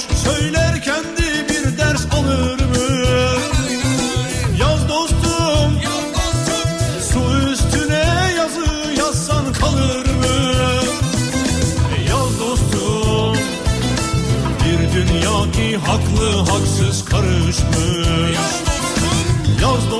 olmuş Söyler kendi bir ders alır mı? Yaz dostum, yaz. Su üstüne yazı yazsan kalır mı? E yaz dostum Bir dünya ki haklı haksız karışmış yaz dostum.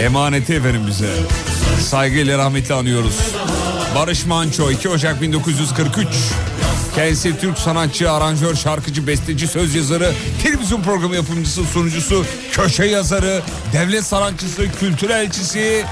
Emaneti efendim bize. Saygıyla rahmetli anıyoruz. Barış Manço 2 Ocak 1943. Kendisi Türk sanatçı, aranjör, şarkıcı, besteci, söz yazarı, televizyon programı yapımcısı, sunucusu, köşe yazarı, devlet sanatçısı, kültür elçisi.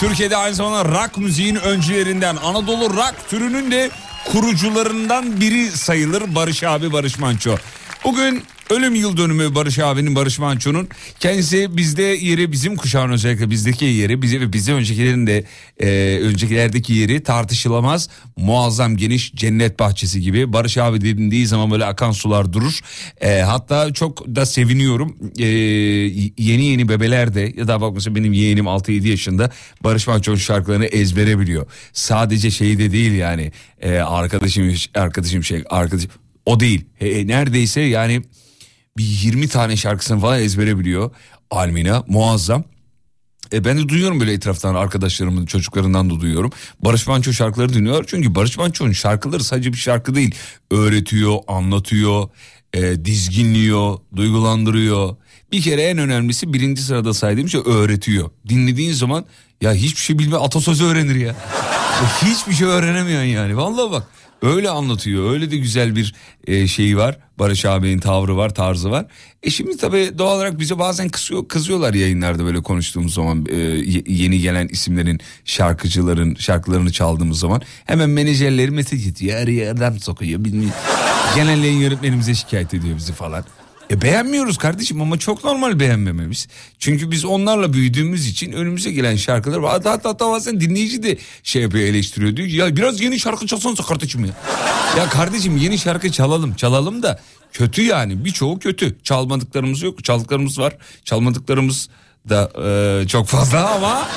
Türkiye'de aynı zamanda rock müziğin öncülerinden, Anadolu rock türünün de kurucularından biri sayılır Barış abi Barış Manço. Bugün ölüm yıl dönümü Barış abinin Barış Manço'nun. Kendisi bizde yeri bizim kuşağın özellikle bizdeki yeri bize ve bize öncekilerin de e, öncekilerdeki yeri tartışılamaz. Muazzam geniş cennet bahçesi gibi. Barış abi dediği zaman böyle akan sular durur. E, hatta çok da seviniyorum. E, yeni yeni bebeler de ya da bak mesela benim yeğenim 6-7 yaşında Barış Manço'nun şarkılarını ezbere biliyor. Sadece şey de değil yani e, arkadaşım arkadaşım şey arkadaşım o değil. E, neredeyse yani bir 20 tane şarkısını falan ezbere biliyor. Almina muazzam. E ben de duyuyorum böyle etraftan arkadaşlarımın çocuklarından da duyuyorum. Barış Manço şarkıları dinliyor. Çünkü Barış Manço'nun şarkıları sadece bir şarkı değil. Öğretiyor, anlatıyor, e, dizginliyor, duygulandırıyor. Bir kere en önemlisi birinci sırada saydığım şey öğretiyor. Dinlediğin zaman ya hiçbir şey bilme atasözü öğrenir ya. hiçbir şey öğrenemiyorsun yani. Vallahi bak öyle anlatıyor. Öyle de güzel bir e, şeyi var. Barış abinin tavrı var, tarzı var. E şimdi tabii doğal olarak bize bazen kızıyor, kızıyorlar yayınlarda böyle konuştuğumuz zaman e, yeni gelen isimlerin, şarkıcıların şarkılarını çaldığımız zaman hemen menajerleri mesaj ediyor. Araya adam sokuyor bilmiyorum. Genel yayın yönetmenimize şikayet ediyor bizi falan. E beğenmiyoruz kardeşim ama çok normal beğenmememiz. Çünkü biz onlarla büyüdüğümüz için önümüze gelen şarkılar var. Hatta hatta, hatta bazen dinleyici de şey yapıyor eleştiriyor diyor. Ya biraz yeni şarkı çalsanıza kardeşim ya. ya kardeşim yeni şarkı çalalım çalalım da kötü yani birçoğu kötü. Çalmadıklarımız yok çaldıklarımız var. Çalmadıklarımız da e, çok fazla ama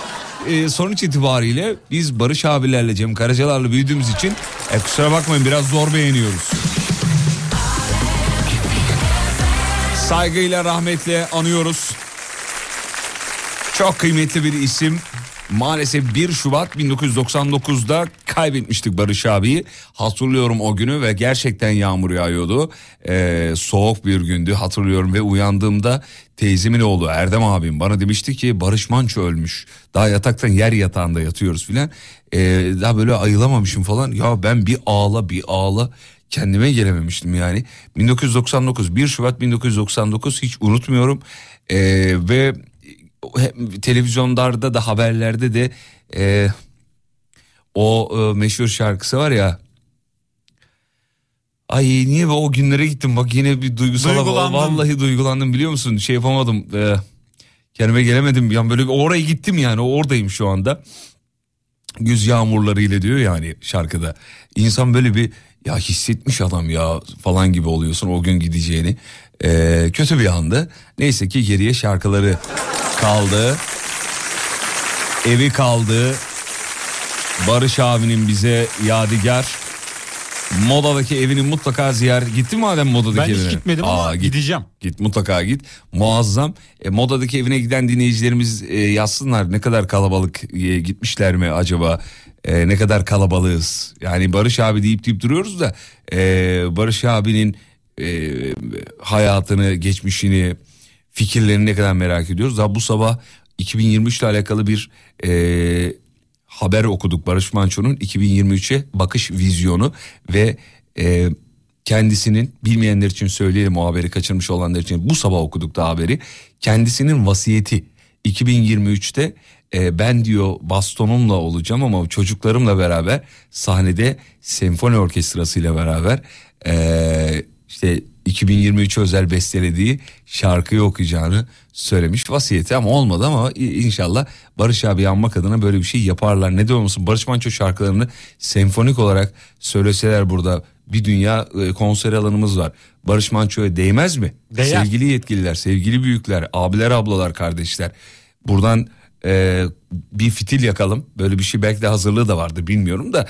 e, sonuç itibariyle biz Barış abilerle Cem Karacalar'la büyüdüğümüz için e, kusura bakmayın biraz zor beğeniyoruz. Saygıyla rahmetle anıyoruz. Çok kıymetli bir isim. Maalesef 1 Şubat 1999'da kaybetmiştik Barış abiyi. Hatırlıyorum o günü ve gerçekten yağmur yağıyordu. Ee, soğuk bir gündü hatırlıyorum ve uyandığımda teyzemin oğlu Erdem abim bana demişti ki Barış Manço ölmüş. Daha yataktan yer yatağında yatıyoruz filan. Ee, daha böyle ayılamamışım falan. Ya ben bir ağla bir ağla kendime gelememiştim yani. 1999 1 Şubat 1999 hiç unutmuyorum. Ee, ve televizyonlarda da haberlerde de e, o e, meşhur şarkısı var ya. Ay niye be o günlere gittim? Bak yine bir duygusal Duygulandım. vallahi duygulandım biliyor musun? Şey yapamadım e, kendime gelemedim. Yani böyle bir oraya gittim yani oradayım şu anda. Güz yağmurları ile diyor yani şarkıda. İnsan böyle bir ya hissetmiş adam ya falan gibi oluyorsun o gün gideceğini. Ee, kötü bir andı. Neyse ki geriye şarkıları kaldı. Evi kaldı. Barış abinin bize yadigar. Moda'daki evini mutlaka ziyaret. Gittin mi madem Moda'daki ben evine? Ben hiç gitmedim Aa, ama git, gideceğim. Git mutlaka git. Muazzam. E, Moda'daki evine giden dinleyicilerimiz e, yazsınlar ne kadar kalabalık e, gitmişler mi acaba? e, ne kadar kalabalığız. Yani Barış abi deyip deyip duruyoruz da e, Barış abinin e, hayatını, geçmişini, fikirlerini ne kadar merak ediyoruz. Daha bu sabah 2023 ile alakalı bir e, haber okuduk Barış Manço'nun 2023'e bakış vizyonu ve e, kendisinin bilmeyenler için söyleyelim o haberi kaçırmış olanlar için. Bu sabah okuduk da haberi. Kendisinin vasiyeti 2023'te e, ben diyor bastonumla olacağım ama çocuklarımla beraber sahnede senfoni orkestrasıyla beraber e, işte 2023 özel bestelediği şarkıyı okuyacağını söylemiş vasiyeti ama olmadı ama inşallah Barış abi anmak adına böyle bir şey yaparlar. Ne diyor musun Barış Manço şarkılarını senfonik olarak söyleseler burada bir dünya e, konser alanımız var. Barış Manço'ya değmez mi? Değer. Sevgili yetkililer, sevgili büyükler, abiler, ablalar, kardeşler. Buradan e, bir fitil yakalım. Böyle bir şey belki de hazırlığı da vardı bilmiyorum da.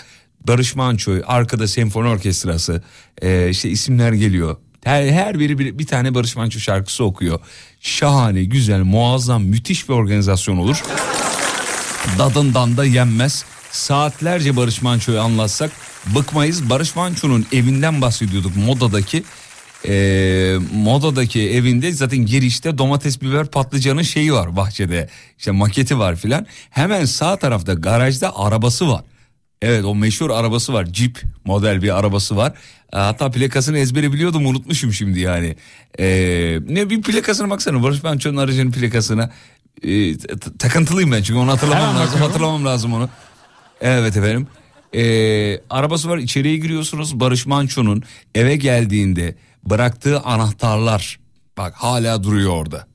Barış Manço, arkada senfoni orkestrası, e, işte isimler geliyor. Her, her biri bir, bir tane Barış Manço şarkısı okuyor. Şahane, güzel, muazzam, müthiş bir organizasyon olur. Dadından da yenmez. Saatlerce Barış Manço'yu anlatsak bıkmayız. Barış Manço'nun evinden bahsediyorduk modadaki e, modadaki evinde zaten girişte domates biber patlıcanın şeyi var bahçede işte maketi var filan hemen sağ tarafta garajda arabası var evet o meşhur arabası var. Jeep model bir arabası var. E, hatta plakasını ezbere biliyordum unutmuşum şimdi yani. E, ne bir plakasına baksana. Barış Manço'nun aracının plakasına. E, takıntılıyım ben çünkü onu hatırlamam Hemen lazım bakıyorum. hatırlamam lazım onu. Evet efendim. E, arabası var içeriye giriyorsunuz. Barış Manço'nun eve geldiğinde bıraktığı anahtarlar bak hala duruyor orada.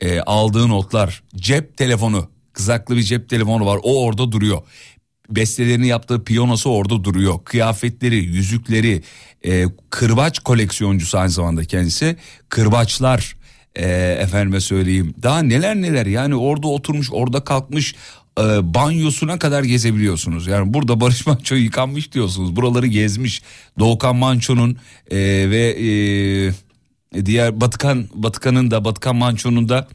E, aldığı notlar, cep telefonu, kızaklı bir cep telefonu var o orada duruyor. Bestelerini yaptığı piyanosu orada duruyor. Kıyafetleri, yüzükleri, e, kırbaç koleksiyoncusu aynı zamanda kendisi. Kırbaçlar, e, efendime söyleyeyim. Daha neler neler yani orada oturmuş, orada kalkmış, e, banyosuna kadar gezebiliyorsunuz. Yani burada Barış Manço yıkanmış diyorsunuz. Buraları gezmiş. Doğukan Manço'nun e, ve e, diğer Batıkan Batıkan'ın da Batıkan Manço'nun da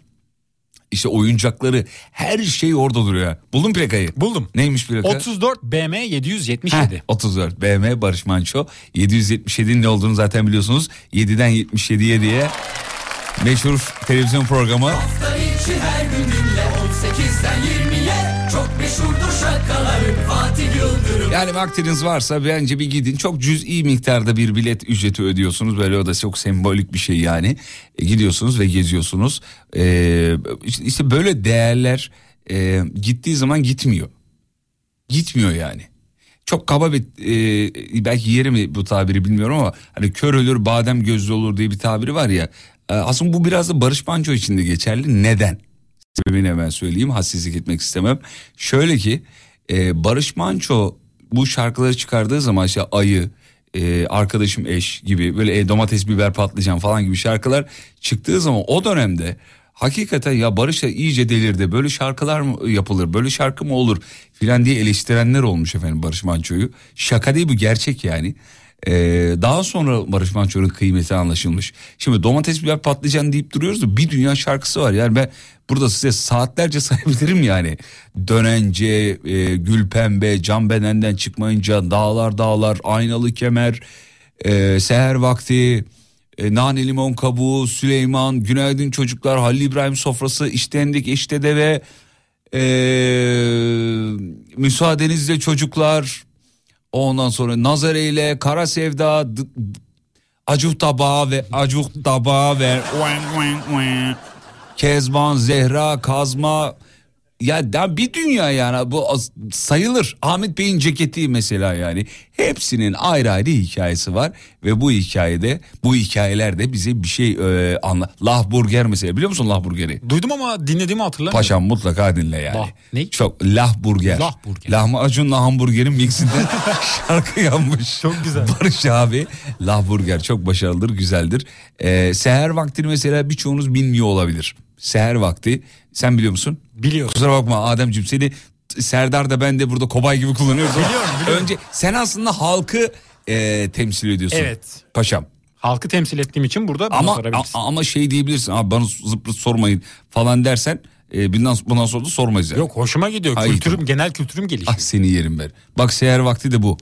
işte oyuncakları her şey orada duruyor. Buldun plakayı? Buldum. Neymiş plaka? 34 BM 777. Heh, 34 BM Barış Manço. 777'nin ne olduğunu zaten biliyorsunuz. 7'den 77'ye diye Meşhur televizyon programı. Hafta içi her gün dinle 18'den 20'ye çok meşhurdur. Yani vaktiniz varsa bence bir gidin. Çok cüz'i miktarda bir bilet ücreti ödüyorsunuz. Böyle o da çok sembolik bir şey yani. E, gidiyorsunuz ve geziyorsunuz. E, işte- böyle değerler e, gittiği zaman gitmiyor. Gitmiyor yani. Çok kaba bir e, belki yeri mi bu tabiri bilmiyorum ama hani kör ölür badem gözlü olur diye bir tabiri var ya. E, aslında bu biraz da Barış Manço için de geçerli. Neden? Sebebini hemen söyleyeyim hassizlik etmek istemem. Şöyle ki e, Barış Manço bu şarkıları çıkardığı zaman işte Ayı, e, Arkadaşım Eş gibi böyle e, domates biber patlıcan falan gibi şarkılar çıktığı zaman o dönemde hakikaten ya Barış da iyice delirdi böyle şarkılar mı yapılır böyle şarkı mı olur filan diye eleştirenler olmuş efendim Barış Manço'yu. Şaka değil bu gerçek yani. Ee, daha sonra Barış Manço'nun kıymeti anlaşılmış. Şimdi domates biber patlıcan deyip duruyoruz da bir dünya şarkısı var. Yani ben burada size saatlerce sayabilirim yani. Dönence, e, gül pembe, can bedenden çıkmayınca, dağlar dağlar, aynalı kemer, e, seher vakti, e, nane limon kabuğu, Süleyman, günaydın çocuklar, Halil İbrahim sofrası, iştendik işte deve, e, müsaadenizle çocuklar, ondan sonra Nazar ile Kara Sevda, Acuh Tabağı ve Acuh Tabağı ve Kezban, Zehra, Kazma ya da bir dünya yani bu sayılır. Ahmet Bey'in ceketi mesela yani. Hepsinin ayrı ayrı hikayesi var ve bu hikayede bu hikayelerde bize bir şey e, anla. Lahburger mesela biliyor musun lahburgeri? Duydum ama dinlediğimi hatırlamıyorum. Paşam mutlaka dinle yani. Lah- ne? Çok lahburger. Lahburger. Lahmacunla hamburgerin mixinden şarkı yanmış. Çok güzel. Barış abi lahburger çok başarılıdır güzeldir. Ee, seher vaktini mesela birçoğunuz bilmiyor olabilir. Seher vakti sen biliyor musun? Biliyorum. Kusura bakma Ademciğim seni Serdar da ben de burada kobay gibi kullanıyoruz. Biliyorum, biliyorum. Önce sen aslında halkı e, temsil ediyorsun. Evet. Paşam. Halkı temsil ettiğim için burada Ama a- ama şey diyebilirsin. Abi bana zıplıt sormayın falan dersen e, bundan, bundan sonra da sormayız. Yani. Yok hoşuma gidiyor. Ay, kültürüm, tamam. genel kültürüm gelişiyor. Ah seni yerim ben. Bak seher vakti de bu.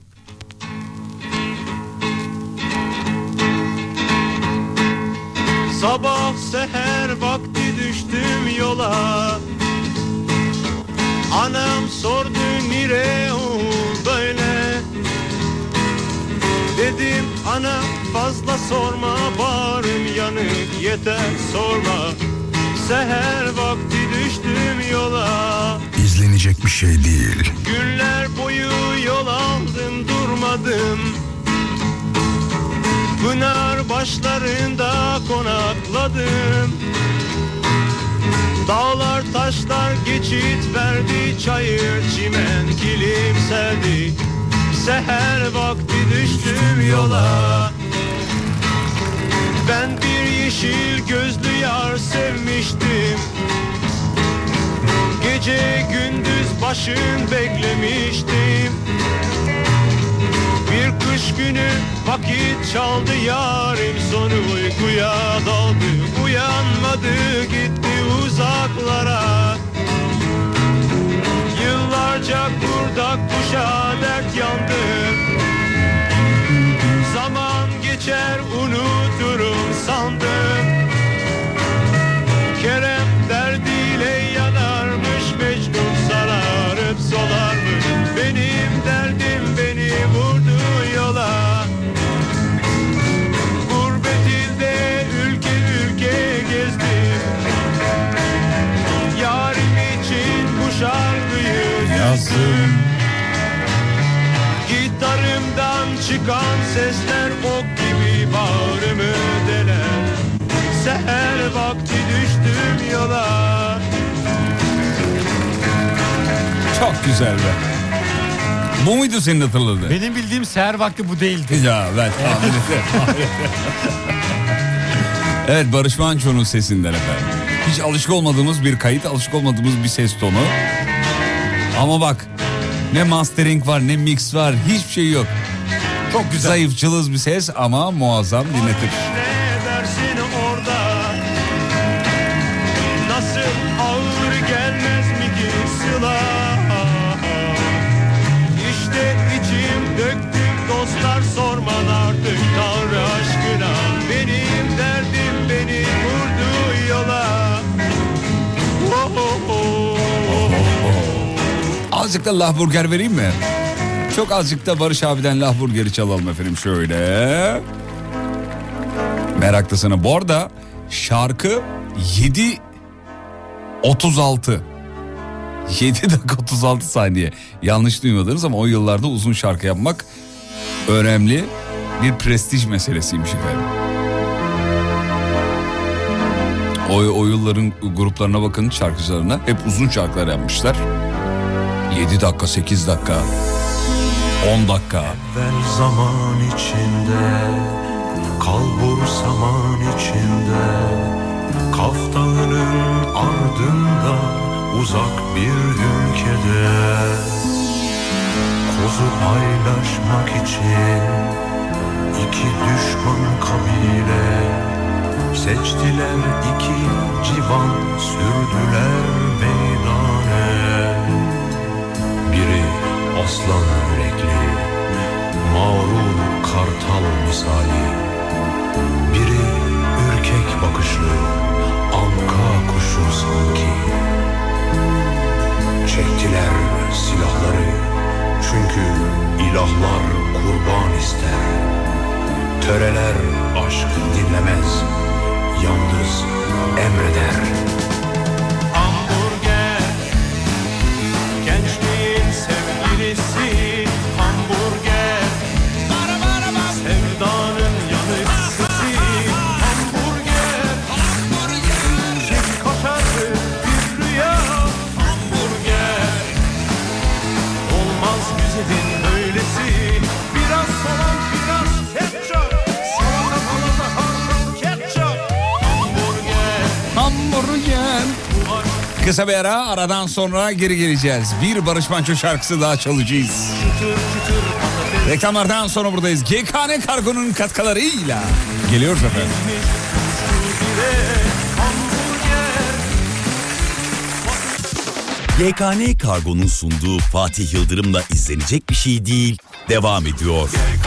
Sabah seher vakti yola Anam sordu nire böyle? Dedim ana fazla sorma bağrım yanık yeter sorma. Seher vakti düştüm yola. İzlenecek bir şey değil. Günler boyu yol aldım durmadım. Pınar başlarında konakladım Dağlar taşlar geçit verdi Çayır çimen kilim serdi. Seher vakti düştüm yola. Ben bir yeşil gözlü yar sevmiştim. Gece gündüz başım beklemiştim Bir kış günü vakit çaldı yarim sonu. Uykuya daldı Uyanmadı gitti uzaklara. Yıllarca kurda kuşa dert yandım Zaman geçer unuturum sandım yazdım Gitarımdan çıkan sesler ok gibi bağrımı deler Seher vakti düştüm yola Çok güzel be. Bu muydu senin hatırladığın? Benim bildiğim seher vakti bu değildi. Ya ben tahmin ederim. evet Barış Manço'nun sesinden efendim. Hiç alışık olmadığımız bir kayıt, alışık olmadığımız bir ses tonu. Ama bak ne mastering var ne mix var hiçbir şey yok. Çok güzel. Zayıf cılız bir ses ama muazzam dinletir. Azıcık da lahburger vereyim mi? Çok azıcık da Barış abiden lahburgeri çalalım efendim şöyle. Meraklısına. Bu arada şarkı 7 36. 7 dakika 36 saniye. Yanlış duymadınız ama o yıllarda uzun şarkı yapmak önemli bir prestij meselesiymiş efendim. O, o yılların gruplarına bakın şarkıcılarına hep uzun şarkılar yapmışlar. 7 dakika 8 dakika 10 dakika. Evvel zaman içinde Kalbur saman içinde. Kaf Dağı'nın ardında Uzak bir ülkede Kozu paylaşmak için iki düşman kabile. Seçtiler iki civan Sürdüler meydane aslan yürekli Mağrur kartal misali. Biri ürkek bakışlı Anka kuşu sanki. Çektiler silahları Çünkü ilahlar kurban ister. Töreler aşk dinlemez Yalnız emreder you Kısa bir ara aradan sonra geri geleceğiz. Bir Barış Manço şarkısı daha çalacağız. Reklamlardan sonra buradayız. GKN Kargo'nun katkılarıyla. Geliyoruz efendim. YKN Kargo'nun sunduğu Fatih Yıldırım'la izlenecek bir şey değil. Devam ediyor. Hele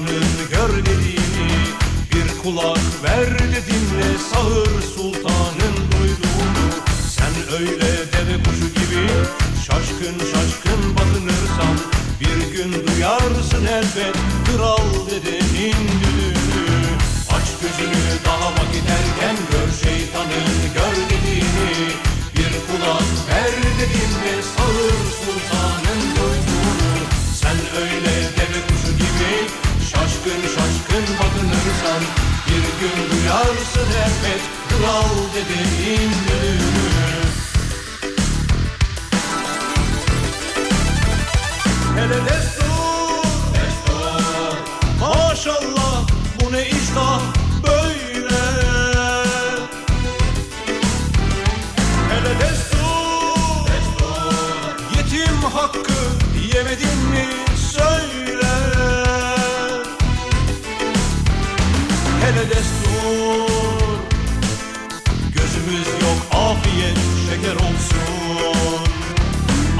şeytanın gör dediğini Bir kulak ver de dinle Sağır sultanın duyduğunu. Sen öyle deve kuşu gibi Şaşkın şaşkın bakınırsan Bir gün duyarsın elbet Kral dedenin düdüğünü Aç gözünü daha vakit erken Gör şeytanın gör dediğini Bir kulak ver de dinle Sağır sultanın Şaşkın şaşkın bakınırsan Bir gün duyarsın elbet Kral dedenin düdüğünü Hele destur, destur. Maşallah bu ne iştah şeker olsun.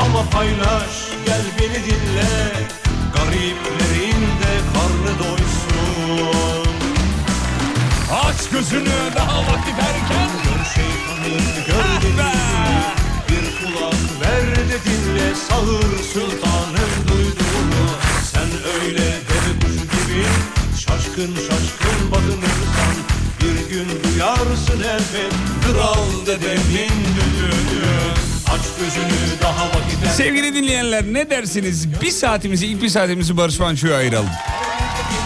Ama paylaş gel beni dinle. Gariplerin de karnı doysun. Aç gözünü daha vakit erken. Gör şeytanın gör dediğini Bir kulak ver de dinle. Sağır sultanın duyduğunu. Sen öyle deve kuşu gibi Şaşkın şaşkın gün duyarsın elbet Kral dedemin düdüğünü Aç gözünü daha vakit Sevgili dinleyenler ne dersiniz? Bir saatimizi, ilk bir saatimizi Barış Manço'ya ayıralım.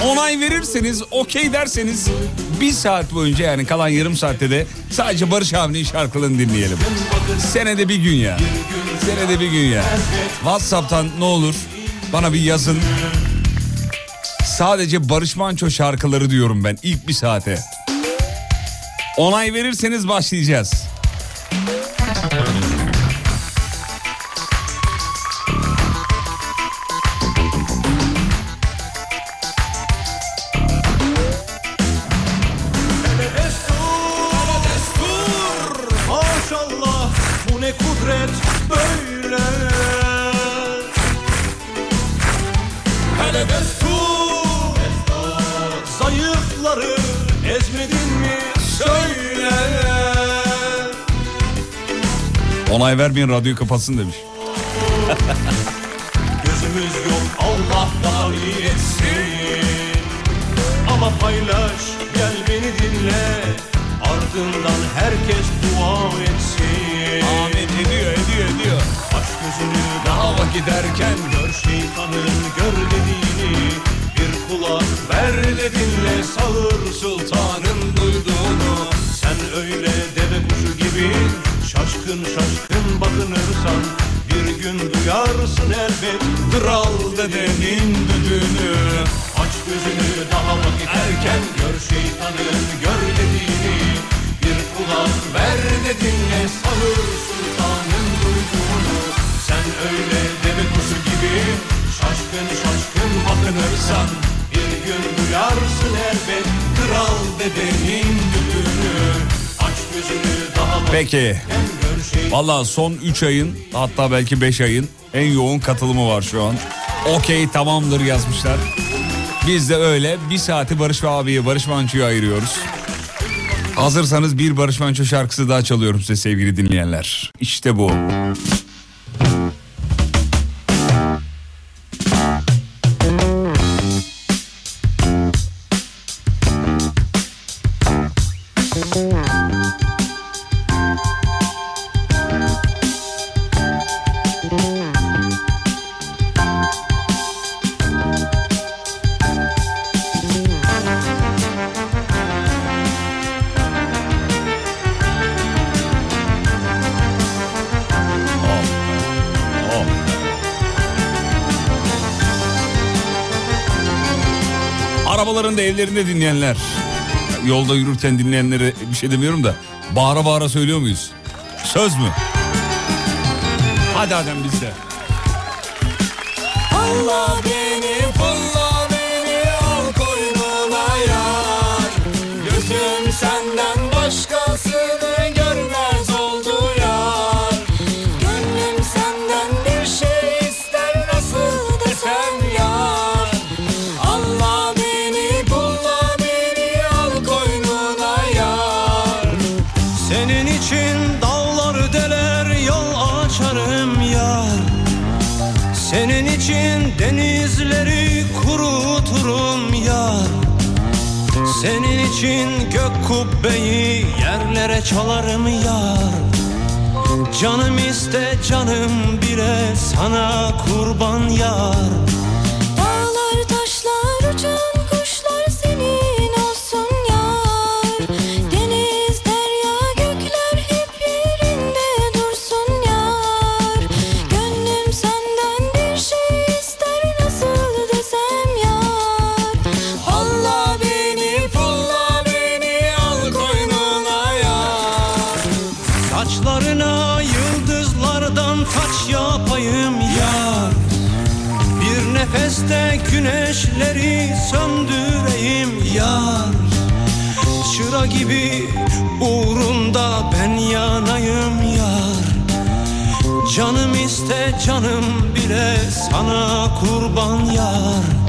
Onay verirseniz, okey derseniz bir saat boyunca yani kalan yarım saatte de sadece Barış abinin şarkılarını dinleyelim. Senede bir gün ya. Senede bir gün ya. Whatsapp'tan ne olur bana bir yazın. Sadece Barış Manço şarkıları diyorum ben ilk bir saate. Onay verirseniz başlayacağız. Onay vermeyin radyoyu kapatsın demiş. Gözümüz yok Allah iyi etsin. Ama paylaş gel beni dinle. Ardından herkes dua etsin. Amin ediyor ediyor ediyor. Aç gözünü daha vakit erken Gör şeytanın gör dediğini. Bir kulak ver de dinle Sağır sultanın duyduğunu. Sen öyle deve kuşu gibi Şaşkın şaşkın bakınırsan Bir gün duyarsın elbet. Kral dedenin düdüğünü Aç gözünü daha vakit erken. Gör şeytanın gör dediğini Bir kulak ver de dinle. Sağır sultanın duyduğunu Sen öyle deve kuşu gibi. Şaşkın şaşkın bakınırsan Bir gün duyarsın elbet. Kral dedenin düdüğünü Aç gözünü Peki. Valla son 3 ayın hatta belki 5 ayın en yoğun katılımı var şu an. Okey tamamdır yazmışlar. Biz de öyle bir saati Barış abiye Barış Manço'ya ayırıyoruz. Hazırsanız bir Barış Manço şarkısı daha çalıyorum size sevgili dinleyenler. İşte bu. Evlerinde dinleyenler. Yolda yürürken dinleyenlere bir şey demiyorum da bağıra bağıra söylüyor muyuz? Söz mü? Hadi Adem bizde. Allah beni kuruturum yar Senin için gök kubbeyi yerlere çalarım yar Canım iste canım bile sana kurban yar. Dağlar taşlar uçan güneşleri söndüreyim yar. Çıra gibi uğrunda ben yanayım yar. Canım iste canım bile sana kurban yar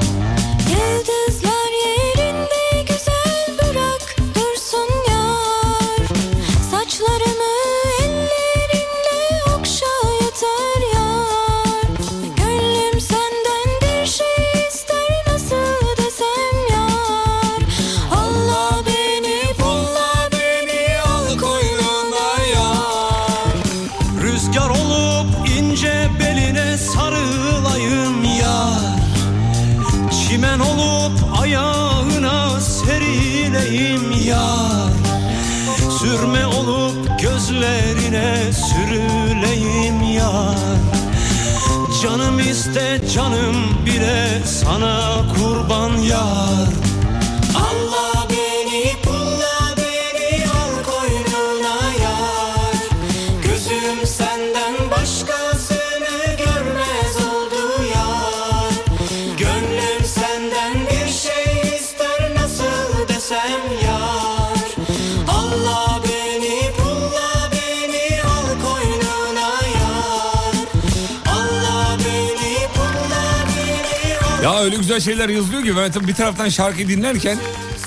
güzel şeyler yazılıyor ki ben tabii bir taraftan şarkı dinlerken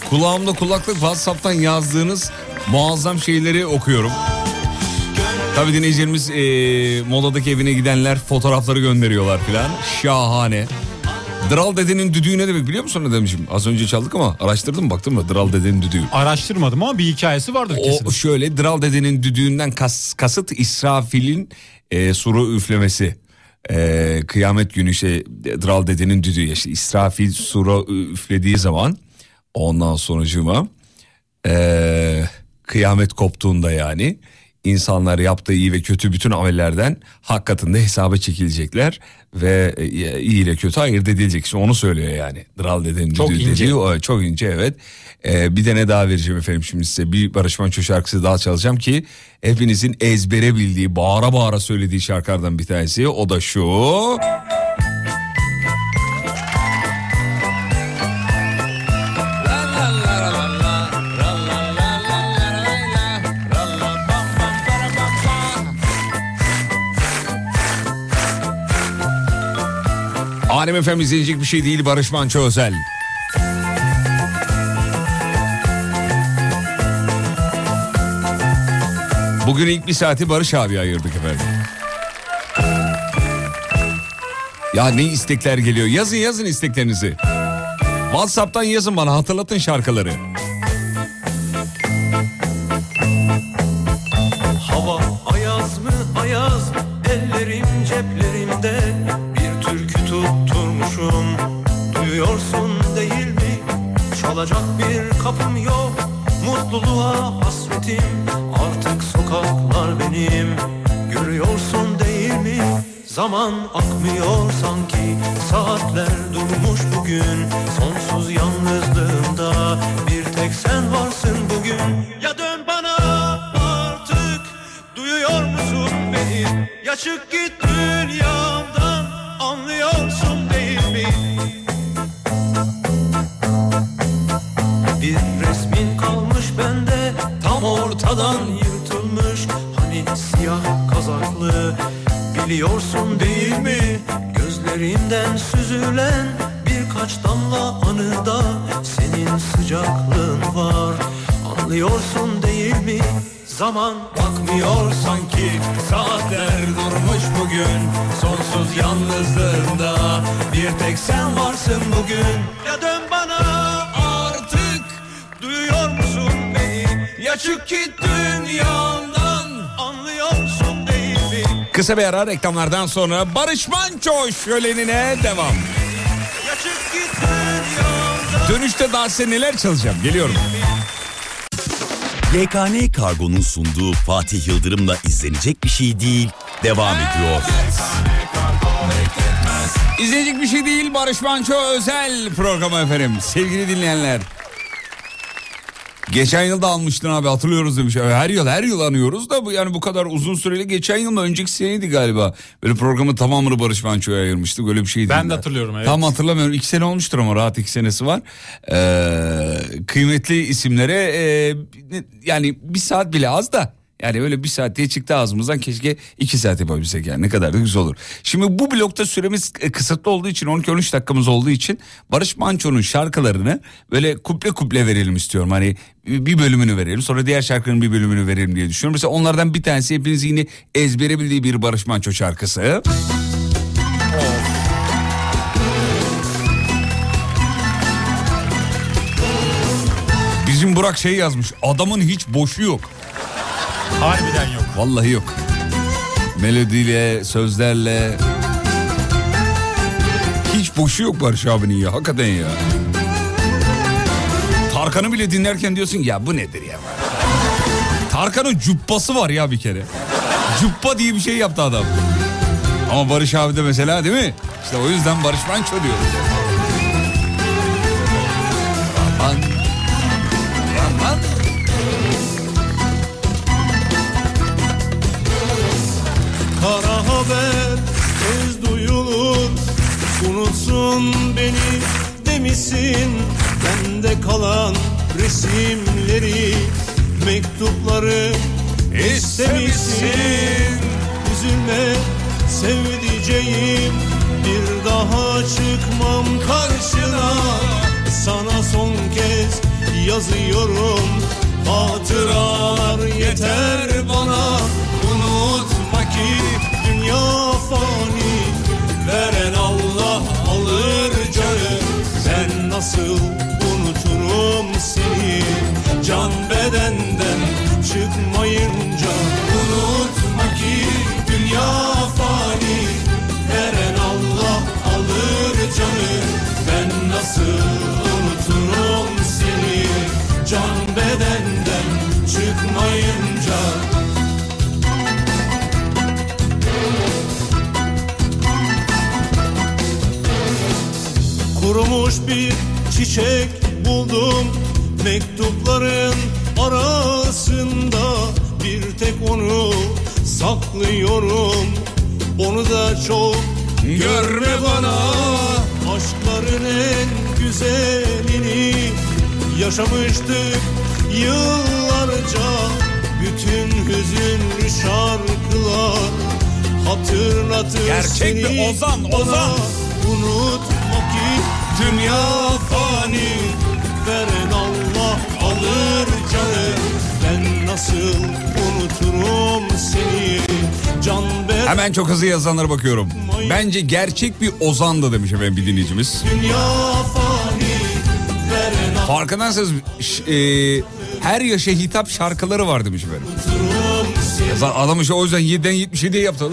kulağımda kulaklık WhatsApp'tan yazdığınız muazzam şeyleri okuyorum. Tabii dinleyicilerimiz eee moladaki evine gidenler fotoğrafları gönderiyorlar filan. Şahane. Dral dedenin düdüğü ne demek biliyor musun ne demişim? Az önce çaldık ama araştırdım mı baktım mı Dral dedenin düdüğü. Araştırmadım ama bir hikayesi vardır kesin. O şöyle Dral dedenin düdüğünden kas, kasıt İsrafil'in e, suru üflemesi. E, kıyamet günü işte Dral dedenin düdüğü işte İsrafil suru üflediği zaman ondan sonucuma e, kıyamet koptuğunda yani insanlar yaptığı iyi ve kötü bütün amellerden hak katında hesaba çekilecekler ve e, iyi ile kötü ayırt edilecek. İşte onu söylüyor yani. Dral dedenin Çok düdüğü ince. dediği o, çok ince evet. Ee, bir de ne daha vereceğim efendim şimdi size. Bir Barış Manço şarkısı daha çalacağım ki hepinizin ezbere bildiği, bağıra bağıra söylediği şarkılardan bir tanesi. O da şu. Alem efendim izleyecek bir şey değil Barış Manço özel. Bugün ilk bir saati Barış abi ayırdık efendim. Ya ne istekler geliyor. Yazın yazın isteklerinizi. WhatsApp'tan yazın bana hatırlatın şarkıları. Zaman Kısa bir ara reklamlardan sonra Barış Manço şölenine devam. Dönüşte daha size neler çalacağım geliyorum. YKN Kargo'nun sunduğu Fatih Yıldırım'la izlenecek bir şey değil devam ediyor. İzleyecek bir şey değil Barış Manço özel programı efendim. Sevgili dinleyenler. Geçen yıl da almıştın abi hatırlıyoruz demiş. Her yıl her yıl anıyoruz da bu yani bu kadar uzun süreli geçen yıl mı önceki seneydi galiba. Böyle programın tamamını Barış Manço'ya ayırmıştık öyle bir şeydi. Ben de hatırlıyorum, evet. Tam hatırlamıyorum iki sene olmuştur ama rahat iki senesi var. Ee, kıymetli isimlere e, yani bir saat bile az da Yani öyle bir saat diye çıktı ağzımızdan keşke iki saat yapabilsek yani ne kadar da güzel olur. Şimdi bu blokta süremiz e, kısıtlı olduğu için 12-13 dakikamız olduğu için Barış Manço'nun şarkılarını böyle kuple kuple verelim istiyorum. Hani bir bölümünü verelim sonra diğer şarkının bir bölümünü verelim diye düşünüyorum. Mesela onlardan bir tanesi hepiniz yine ezbere bildiği bir Barış Manço şarkısı. Bizim Burak şey yazmış adamın hiç boşu yok. Harbiden yok. Vallahi yok. Melodiyle, sözlerle. Hiç boşu yok Barış abinin ya. Hakikaten ya. Tarkan'ı bile dinlerken diyorsun ya bu nedir ya. Tarkan'ın cuppası var ya bir kere. Cuppa diye bir şey yaptı adam. Ama Barış abi de mesela değil mi? İşte o yüzden Barış Manço diyoruz. Aman. Haber tez duyulur. Unutsun beni demişsin. Bende kalan resimleri Mektupları istemişsin. Üzülme sevdiceğim. Bir daha çıkmam karşına. Sana son kez yazıyorum. Hatıralar yeter bana. Unutma ki dünya fani Veren Allah alır canı. Ben nasıl unuturum seni? Can bedenden çıkmayınca Unutma ki dünya fani. Veren Allah alır canı. Ben nasıl Kurumuş bir çiçek buldum. Mektupların arasında Bir tek onu saklıyorum. Onu da çok görme bana. Aşkların en güzelini Yaşamıştık yıllarca. Bütün hüzünlü şarkılar Hatırlatır Gerçek bir seni ozan, ozan. Unutma dünya fani Veren Allah alır canı Ben nasıl unuturum seni Can ben Hemen çok hızlı yazanlara bakıyorum. Bence gerçek bir ozandı demiş efendim bir dinleyicimiz. dünya fani Veren Farkındaysanız e, her yaşa hitap şarkıları var demiş efendim. unuturum seni Zaten Adam işte o yüzden 7'den 77'ye yaptı.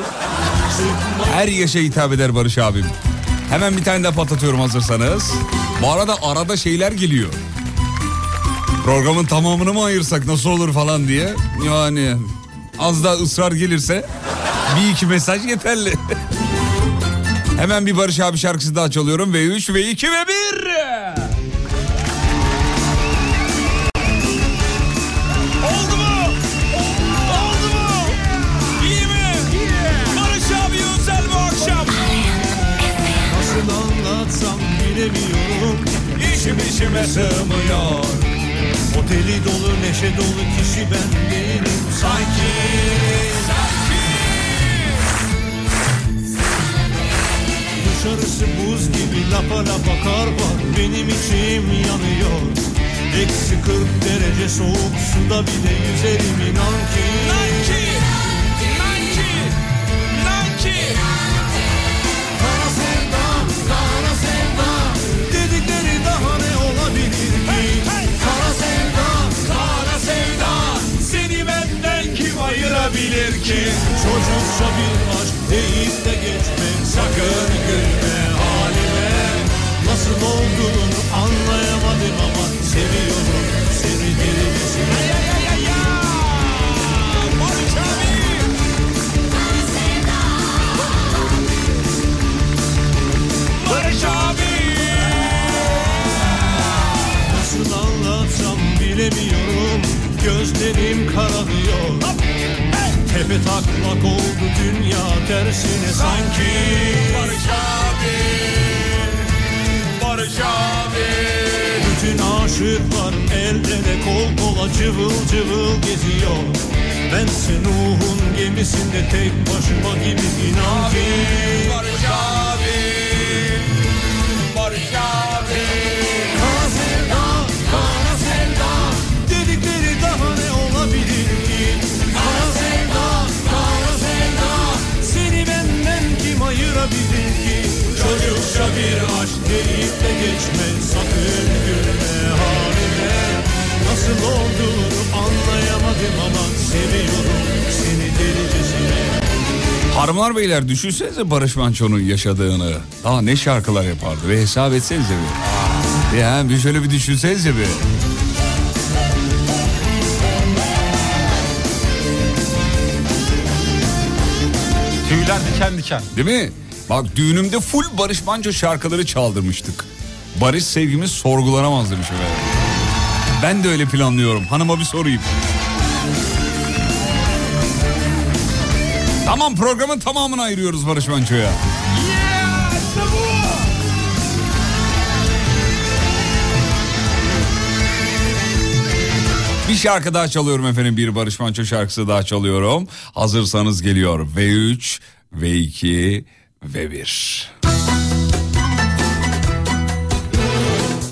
Her yaşa hitap eder Barış abim. Hemen bir tane daha patlatıyorum hazırsanız. Bu arada arada şeyler geliyor. Programın tamamını mı ayırsak nasıl olur falan diye. Yani az daha ısrar gelirse bir iki mesaj yeterli. Hemen bir Barış abi şarkısı daha çalıyorum. Ve 3 ve 2 ve 1. bilemiyorum İşim işime sığmıyor. Oteli dolu neşe dolu kişi ben değilim. Sanki Dışarısı buz gibi lapa lapa kar var. Benim içim yanıyor. Eksi 40 derece soğuk suda bile yüzerim inan ki. Kara sevdam, kara sevdam ki? Çocukça bir aşk deyip de geçme Sakın gülme halime Nasıl olduğunu anlayamadım ama Seviyorum seni deli misin? Barış abi! Barış abi. Nasıl anlatsam bilemiyorum Gözlerim kararıyor Tepe taklak oldu dünya tersine sanki Barış abi Barış abi Bütün aşıklar el ele kol kola cıvıl cıvıl geziyor Bense Nuh'un gemisinde tek başıma gibi inan ki Barış abi. Barış abi. Ayırabilir ki Çocukça bir aşk deyip de geçme Sakın gülme halime Nasıl olduğunu anlayamadım ama Seviyorum seni delicesine Hanımlar beyler düşünsenize Barış Manço'nun yaşadığını. Daha ne şarkılar yapardı ve hesap etsenize bir. Ya bir şöyle bir düşünsenize bir. Tüyler diken diken. Değil mi? Bak düğünümde full Barış Manço şarkıları çaldırmıştık. Barış sevgimiz sorgulanamaz demiş efendim. Ben de öyle planlıyorum. Hanıma bir sorayım. Tamam programın tamamını ayırıyoruz Barış Manço'ya. Bir şarkı daha çalıyorum efendim. Bir Barış Manço şarkısı daha çalıyorum. Hazırsanız geliyor. V3, V2, V1.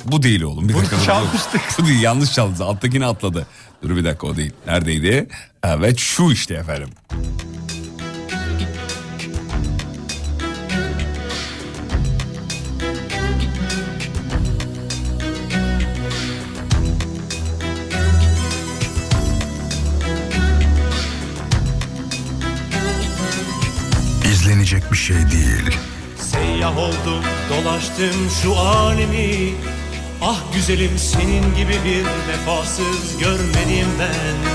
Bu değil oğlum. Bir dakika. çalmıştık. Bu değil yanlış çaldı. Alttakini atladı. Dur bir dakika o değil. Neredeydi? Evet şu işte efendim. İzlenecek bir şey değil. Seyyah oldum dolaştım şu alemi. Ah güzelim senin gibi bir vefasız görmedim ben.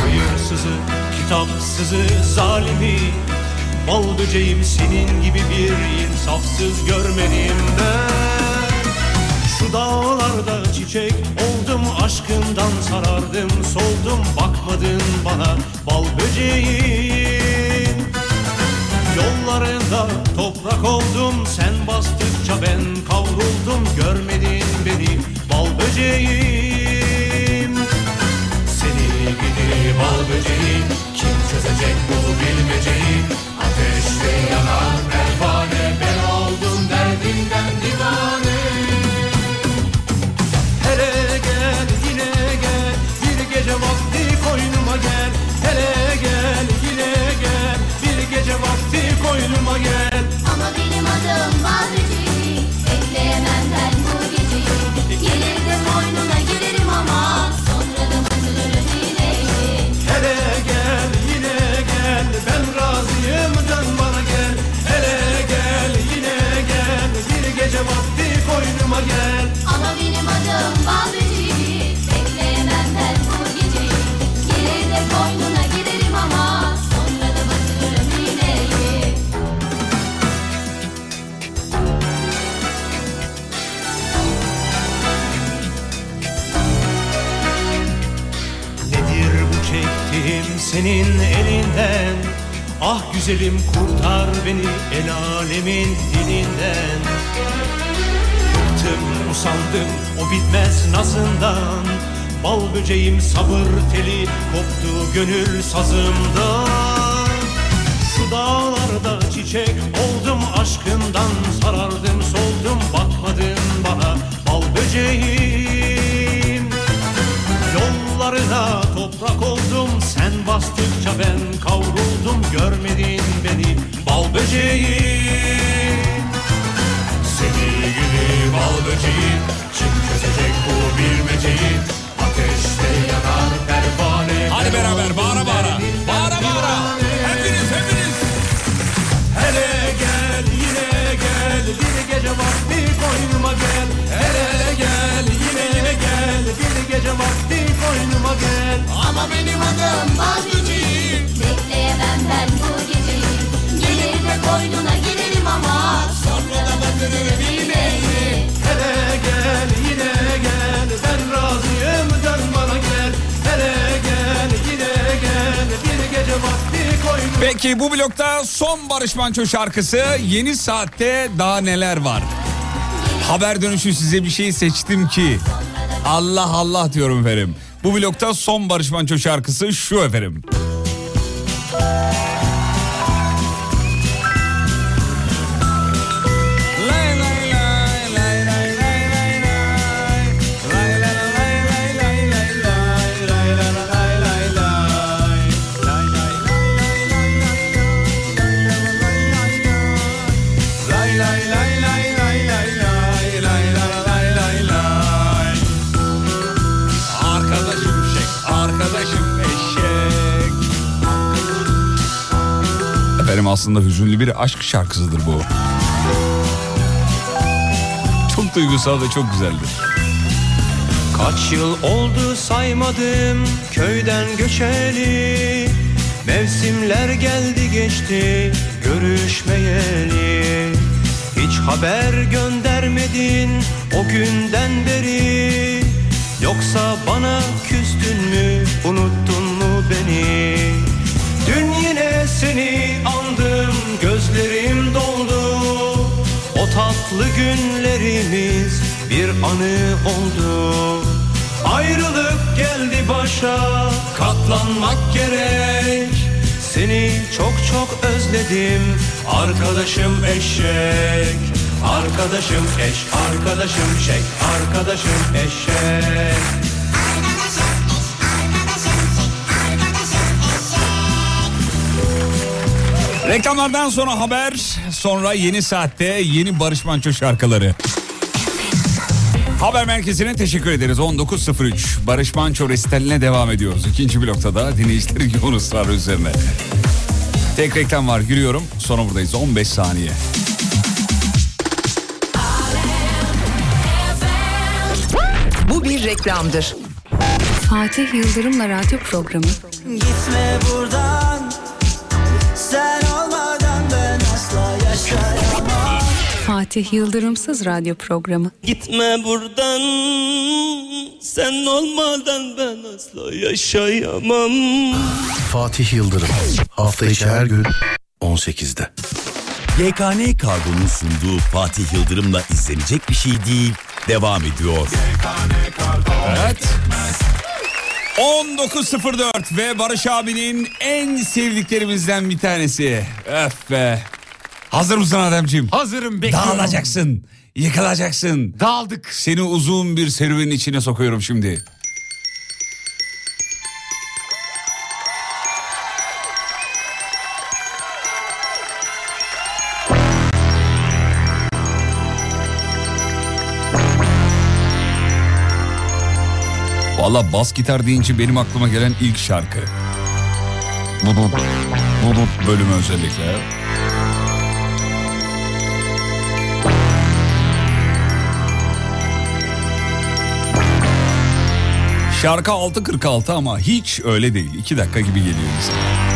Hayırsızı, kitapsızı, zalimi. Bal böceğim senin gibi bir insafsız görmedim ben. Şu dağlarda çiçek oldum aşkından sarardım soldum bakmadın bana. Bal böceğim Yollarında toprak oldum sen bastıkça ben kavruldum. Görmedin beni bal böceğim güzelim kurtar beni el alemin dilinden. Bıktım usandım o bitmez nazından. Bal böceğim sabır teli koptu gönül sazımdan. Şu dağlarda çiçek oldum aşkından Sarardım soldum bakmadın bana bal böceğim. Yollarına toprak oldum sen bastıkça ben kavruldum görmedin beni bal böceğim Seni gibi bal böceğim kim çözecek bu bilmeceyi ateşte yanar pervane Hadi beraber. Bağıra bağıra. Bir gece vakti koynuma gel. Hele gel yine gel. Bir gece vakti koynuma gel. Ama benim adım Badriciğim Bekleyemem ben bu geceyi. Gelir de boynuna girerim ama Sonra da batırırım iğneyi. Hele gel yine gel. Ben razıyım dön bana gel. Hele gel yine gel. Bir gece vakti Peki bu blokta son Barış Manço şarkısı yeni saatte daha neler var? Haber dönüşü size bir şey seçtim ki Allah Allah diyorum efendim. Bu blokta son Barış Manço şarkısı şu efendim. Aslında hüzünlü bir aşk şarkısıdır bu. Çok duygusal ve çok güzeldir. Kaç yıl oldu saymadım köyden göçeli Mevsimler geldi geçti görüşmeyeli Hiç haber göndermedin o günden beri Yoksa bana küstün mü unuttun mu beni Dün yine seni andım gözlerim doldu. O tatlı günlerimiz bir anı oldu. Ayrılık geldi başa katlanmak gerek. Seni çok çok özledim arkadaşım eşek. Arkadaşım eş, arkadaşım şek, arkadaşım eşek Reklamlardan sonra haber, sonra yeni saatte yeni Barış Manço şarkıları. Haber merkezine teşekkür ederiz. 19.03 Barış Manço resitaline devam ediyoruz. İkinci blokta da dinleyicilerin yoğun ısrarı üzerine. Tek reklam var giriyorum sonra buradayız 15 saniye. Bu bir reklamdır. Fatih Yıldırım'la radyo programı. Gitme buradan Sen Fatih Yıldırımsız radyo programı. Gitme buradan Sen olmadan ben asla yaşayamam Fatih Yıldırım. Hafta içi her gün 18'de. YKN Kargo'nun sunduğu Fatih Yıldırım'la izlenecek bir şey değil devam ediyor. Evet. 19.04 ve Barış abinin en sevdiklerimizden bir tanesi. Öf be. Hazır mısın Ademciğim? Hazırım bekliyorum. Dağılacaksın, yıkılacaksın. Dağıldık. Seni uzun bir serüvenin içine sokuyorum şimdi. Valla bas gitar deyince benim aklıma gelen ilk şarkı. Bu bölümü özellikle. Şarkı 6.46 ama hiç öyle değil. 2 dakika gibi geliyor insan.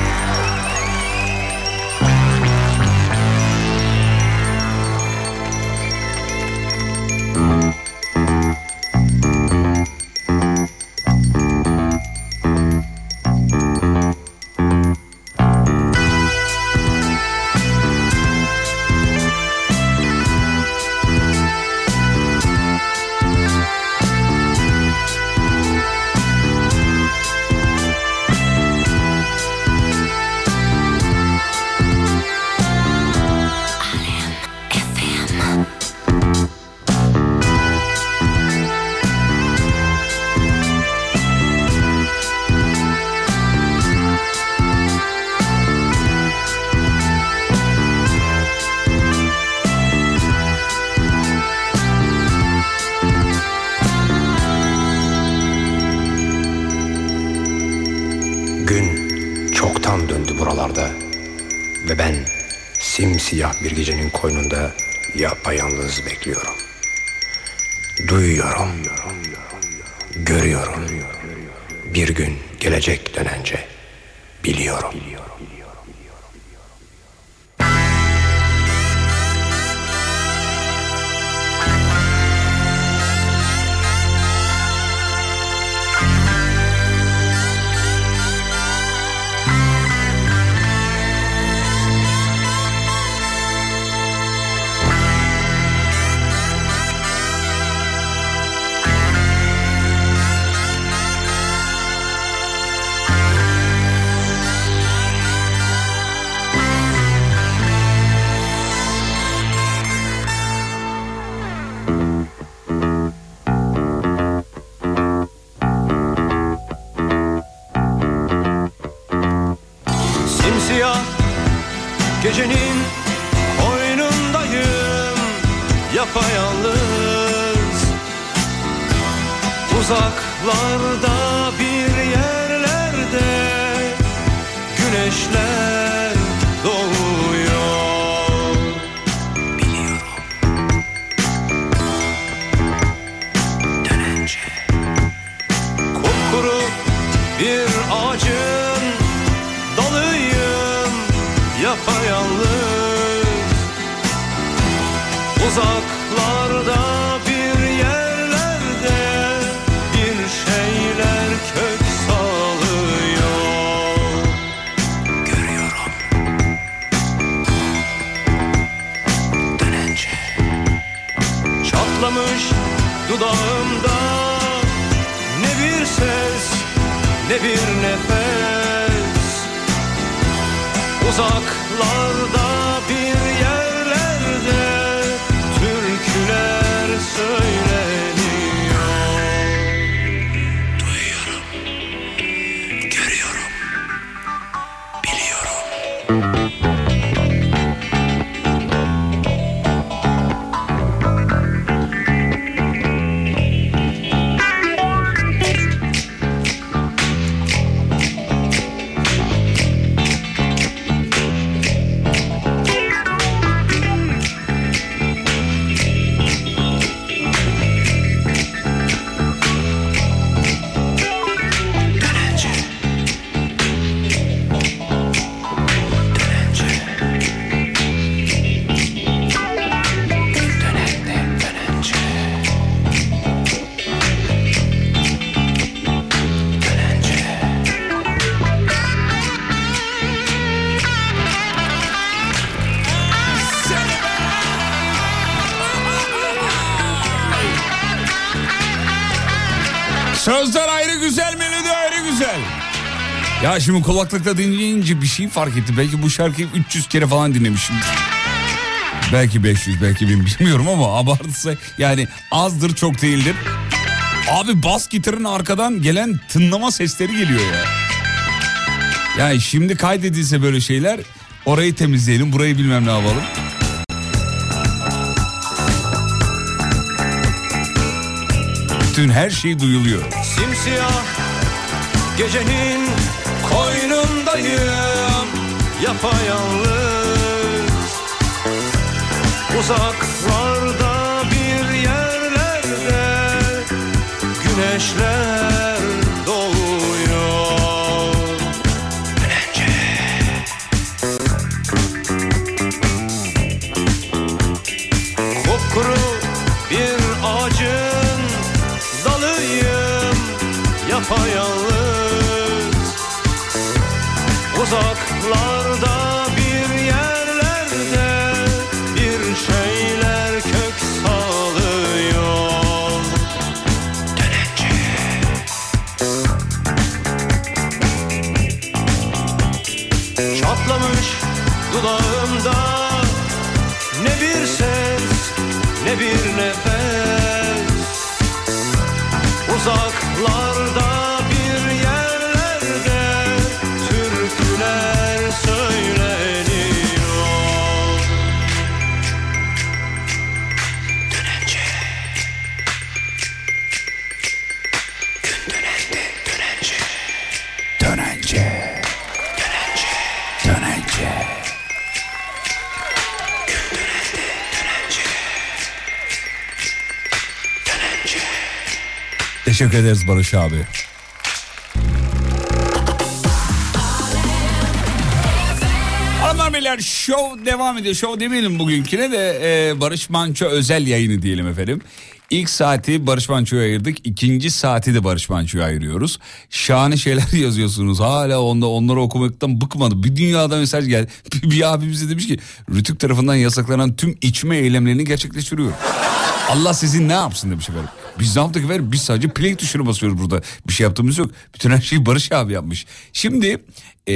Şimdi kulaklıkla dinleyince bir şey fark etti. Belki bu şarkıyı 300 kere falan dinlemişim. Belki 500, belki 1000 bilmiyorum ama abartırsa yani azdır çok değildir. Abi bas gitarın arkadan gelen tınlama sesleri geliyor ya. Yani şimdi kaydedilse böyle şeyler orayı temizleyelim burayı bilmem ne yapalım. Bütün her şey duyuluyor. Simsiyah gecenin koynundayım yapayalnız. Uzaklarda Teşekkür ederiz Barış abi. Beyler show devam ediyor. Show demeyelim bugünküne de e, Barış Manço özel yayını diyelim efendim. İlk saati Barış Manço'ya ayırdık. İkinci saati de Barış Manço'ya ayırıyoruz. Şahane şeyler yazıyorsunuz. Hala onda onları okumaktan bıkmadı. Bir dünyada mesaj geldi. Bir, bir abimiz de demiş ki Rütük tarafından yasaklanan tüm içme eylemlerini gerçekleştiriyor. Allah sizin ne yapsın demiş efendim. Biz ne yaptık efendim? Biz sadece play tuşuna basıyoruz burada. Bir şey yaptığımız yok. Bütün her şeyi Barış abi yapmış. Şimdi e,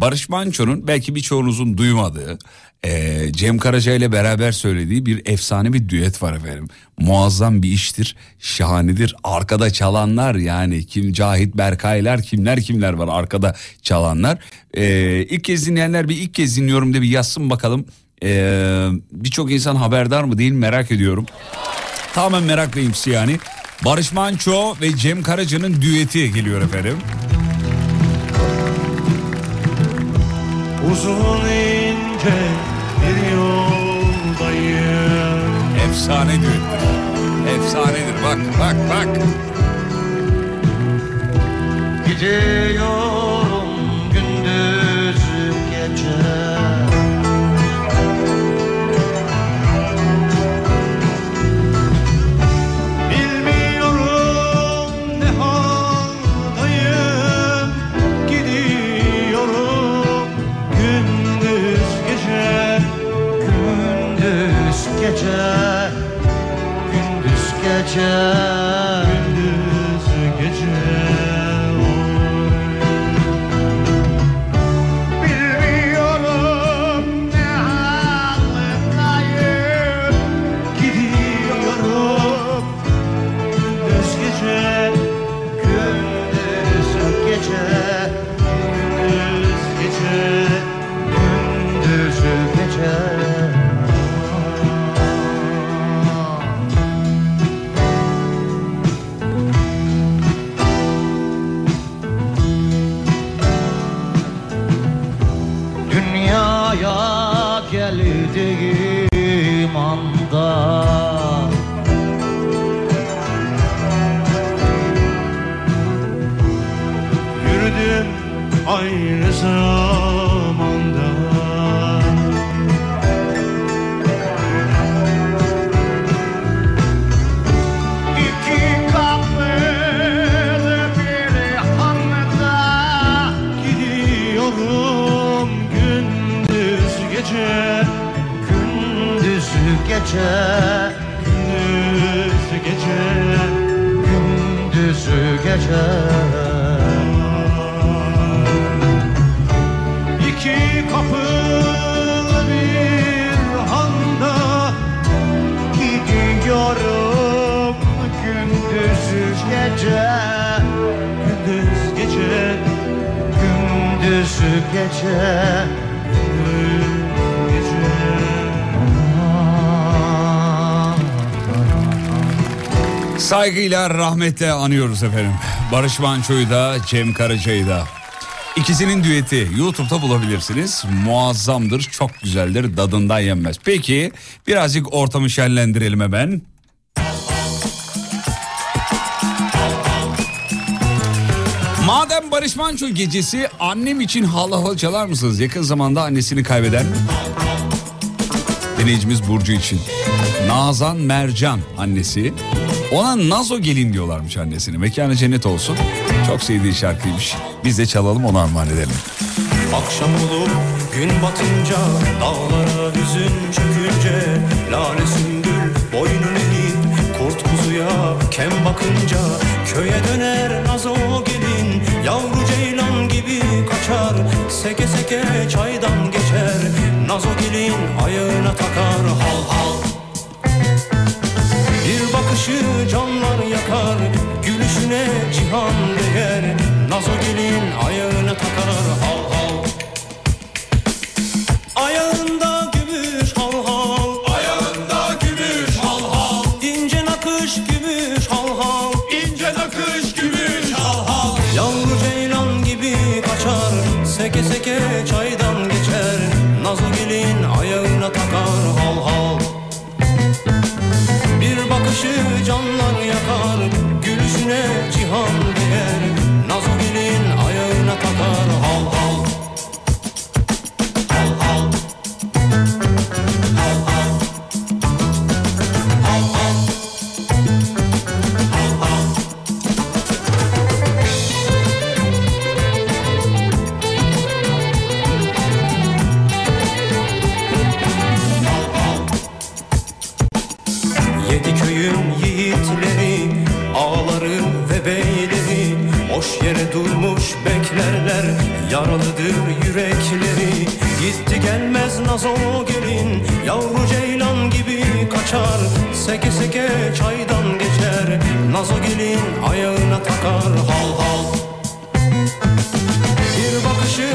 Barış Manço'nun belki birçoğunuzun duymadığı Ee, Cem Karaca ile beraber söylediği bir efsane bir düet var efendim. Muazzam bir iştir, şahanedir. Arkada çalanlar yani kim Cahit Berkaylar kimler kimler var arkada çalanlar. Ee, ilk kez dinleyenler bir ilk kez dinliyorum de bir yazsın bakalım. Ee, Birçok insan haberdar mı değil merak ediyorum. Tamamen merak benimsi yani. Barış Manço ve Cem Karaca'nın düeti geliyor efendim. Uzun ince bir yoldayım Efsane düettir. Efsanedir bak bak bak. Gidiyorum Saygıyla rahmetle anıyoruz efendim. Barış Manço'yu da Cem Karaca'yı da. İkisinin düeti YouTube'da bulabilirsiniz. Muazzamdır, çok güzeldir, dadından yenmez. Peki birazcık ortamı şenlendirelim hemen. Madem Barış Manço gecesi annem için hal hal çalar mısınız? Yakın zamanda annesini kaybeden dinleyicimiz Burcu için. Nazan Mercan annesi. Ona Nazo gelin diyorlarmış annesine. Mekanı cennet olsun. Çok sevdiği şarkıymış. Biz de çalalım onu armağan edelim. Akşam olup gün batınca Dağlara hüzün çökünce Lale sümbül boynun eğip Kurt kuzuya kem bakınca Köye döner nazo gelin Yavru ceylan gibi kaçar Seke seke çaydan geçer Nazo gelin ayağına takar hal hal bakışı canlar yakar Gülüşüne cihan değer. Nazo gelin ayağına takar hal hal. Ayağında gümüş hal hal. Ayağında gümüş hal hal. İnce nakış gümüş hal hal. İnce nakış gümüş hal hal. Yavru ceylan gibi kaçar Seke seke çaydan bakışı canlar yakar Gülüşüne cihan beklerler Yaralıdır yürekleri. Gitti gelmez nazo gelin Yavru ceylan gibi kaçar. Seke seke çaydan geçer Nazo gelin ayağına takar. Hal hal. Bir bakışı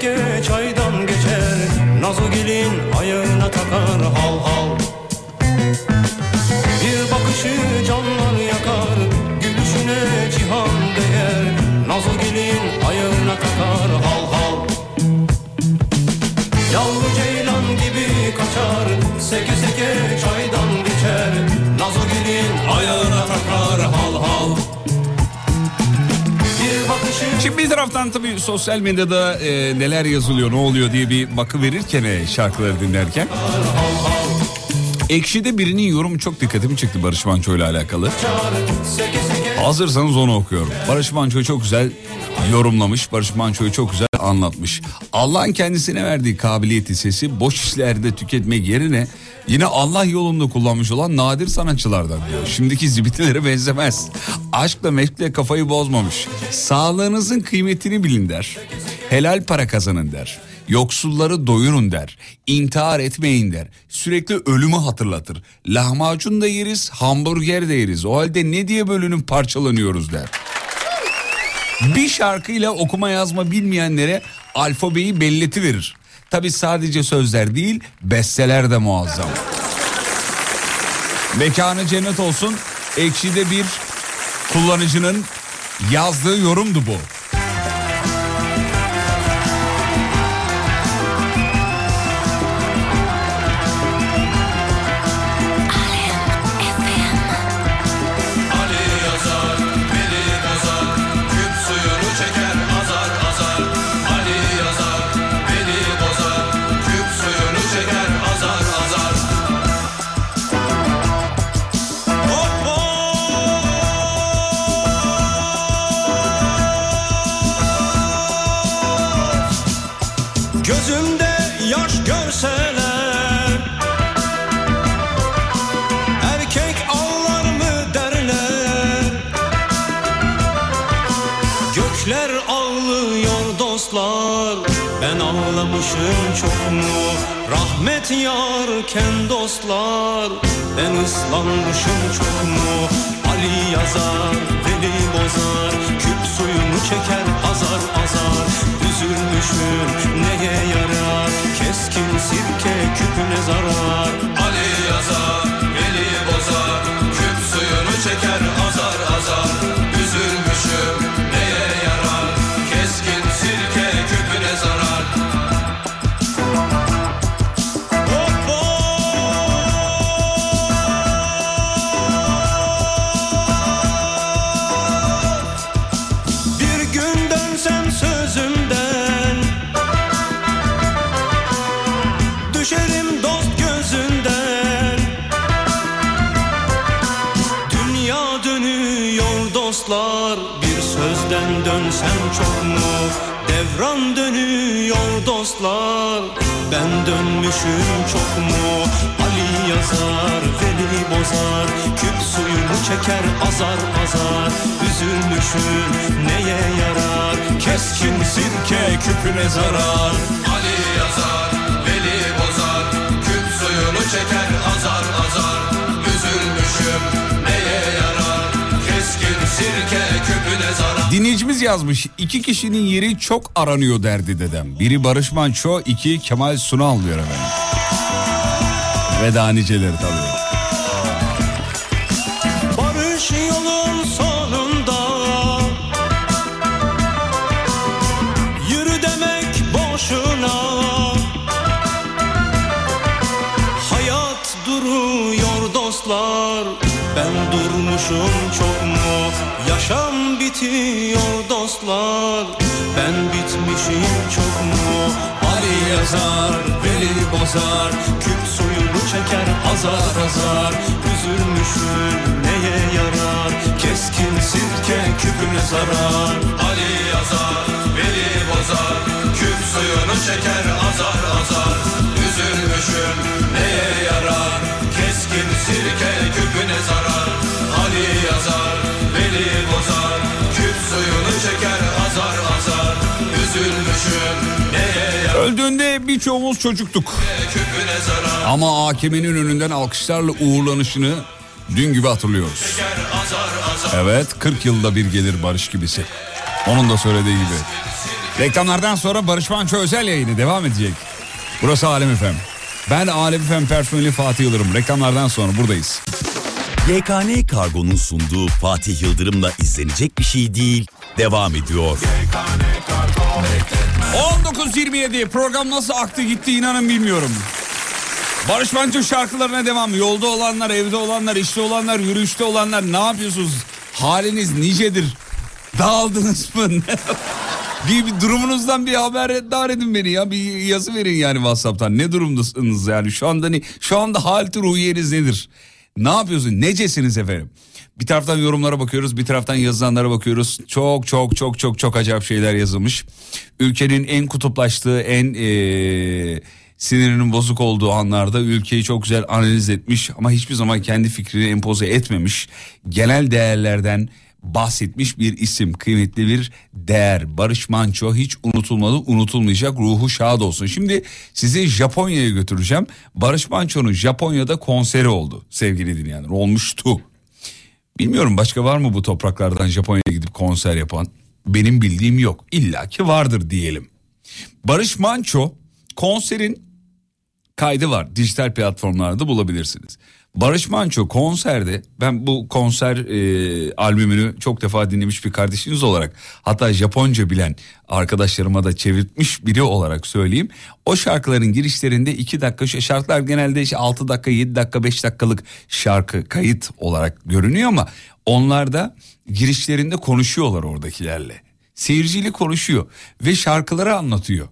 Seke bir taraftan tabii sosyal medyada e, neler yazılıyor, ne oluyor diye bir bakı verirken e, şarkıları dinlerken. Ekşi'de birinin yorumu çok dikkatimi çekti Barış Manço ile alakalı. Hazırsanız onu okuyorum. Barış Manço çok güzel yorumlamış. Barış Manço'yu çok güzel anlatmış. Allah'ın kendisine verdiği kabiliyeti sesi boş işlerde tüketmek yerine yine Allah yolunda kullanmış olan nadir sanatçılardan diyor. Şimdiki zibitilere benzemez. Aşkla meşkle kafayı bozmamış. Sağlığınızın kıymetini bilin der. Helal para kazanın der. Yoksulları doyurun der. İntihar etmeyin der. Sürekli ölümü hatırlatır. Lahmacun da yeriz, hamburger de yeriz. O halde ne diye bölünüp parçalanıyoruz der. Bir şarkıyla okuma yazma bilmeyenlere alfabeyi belleti verir. Tabi sadece sözler değil, besteler de muazzam. Mekanı cennet olsun. Ekşi'de bir kullanıcının yazdığı yorumdu bu. Rahmet yarken dostlar Ben ıslanmışım çok mu? Ali yazar, Veli bozar Küp suyunu çeker azar azar. Üzülmüşüm neye yarar? Keskin sirke küpüne zarar. Ali yazar, dostlar Bir sözden dönsem çok mu? Devran dönüyor dostlar. Ben dönmüşüm çok mu? Ali yazar, Veli bozar. Küp suyunu çeker azar azar. Üzülmüşüm neye yarar? Keskin sirke küpüne zarar. Ali yazar, veli bozar, küp suyunu çeker azar azar. Üzülmüşüm Dinleyicimiz yazmış. iki kişinin yeri çok aranıyor derdi dedem. Biri Barış Manço, iki Kemal Sunal diyor efendim. Veda niceleri tabii. Yazar, Veli bozar Küp suyunu çeker azar azar. Üzülmüşün neye yarar Keskin sirke küpüne zarar. Ali yazar, Veli bozar Küp suyunu çeker azar azar. Üzülmüşüm neye yarar Keskin sirke küpüne zarar. Ali yazar, Veli bozar birçoğumuz çocuktuk. Ama AKM'nin önünden alkışlarla uğurlanışını dün gibi hatırlıyoruz. Evet 40 yılda bir gelir barış gibisi. Onun da söylediği gibi. Reklamlardan sonra Barış Manço özel yayını devam edecek. Burası Alem Efem. Ben Alem Efem personeli Fatih Yıldırım. Reklamlardan sonra buradayız. YKN Kargo'nun sunduğu Fatih Yıldırım'la izlenecek bir şey değil. Devam ediyor. 19.27 program nasıl aktı gitti inanın bilmiyorum. Barış Manço şarkılarına devam. Yolda olanlar, evde olanlar, işte olanlar, yürüyüşte olanlar ne yapıyorsunuz? Haliniz nicedir? Dağıldınız mı? bir, bir durumunuzdan bir haberdar edin beni ya. Bir yazı verin yani WhatsApp'tan. Ne durumdasınız yani? Şu anda ne, şu anda halti ruhiyeniz nedir? Ne yapıyorsun? Necesiniz efendim? Bir taraftan yorumlara bakıyoruz, bir taraftan yazılanlara bakıyoruz. Çok çok çok çok çok acayip şeyler yazılmış. Ülkenin en kutuplaştığı, en eee, sinirinin bozuk olduğu anlarda ülkeyi çok güzel analiz etmiş ama hiçbir zaman kendi fikrini empoze etmemiş. Genel değerlerden bahsetmiş bir isim, kıymetli bir değer. Barış Manço hiç unutulmadı, unutulmayacak. Ruhu şad olsun. Şimdi sizi Japonya'ya götüreceğim. Barış Manço'nun Japonya'da konseri oldu sevgili dinleyenler. Olmuştu. Bilmiyorum başka var mı bu topraklardan Japonya'ya gidip konser yapan? Benim bildiğim yok. İlla ki vardır diyelim. Barış Manço konserin kaydı var. Dijital platformlarda bulabilirsiniz. Barış Manço konserde ben bu konser e, albümünü çok defa dinlemiş bir kardeşiniz olarak hatta Japonca bilen arkadaşlarıma da çevirtmiş biri olarak söyleyeyim. O şarkıların girişlerinde 2 dakika şarkılar genelde işte 6 dakika 7 dakika 5 dakikalık şarkı kayıt olarak görünüyor ama onlarda girişlerinde konuşuyorlar oradakilerle. Seyirciyle konuşuyor ve şarkıları anlatıyor.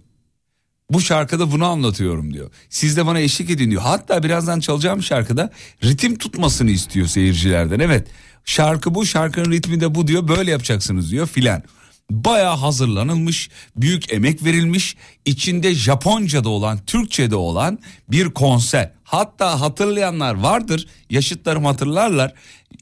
Bu şarkıda bunu anlatıyorum diyor. Siz de bana eşlik edin diyor. Hatta birazdan çalacağım şarkıda ritim tutmasını istiyor seyircilerden. Evet şarkı bu şarkının ritmi de bu diyor böyle yapacaksınız diyor filan. Baya hazırlanılmış, büyük emek verilmiş, içinde Japonca'da olan, Türkçe'de olan bir konser. Hatta hatırlayanlar vardır, yaşıtlarım hatırlarlar.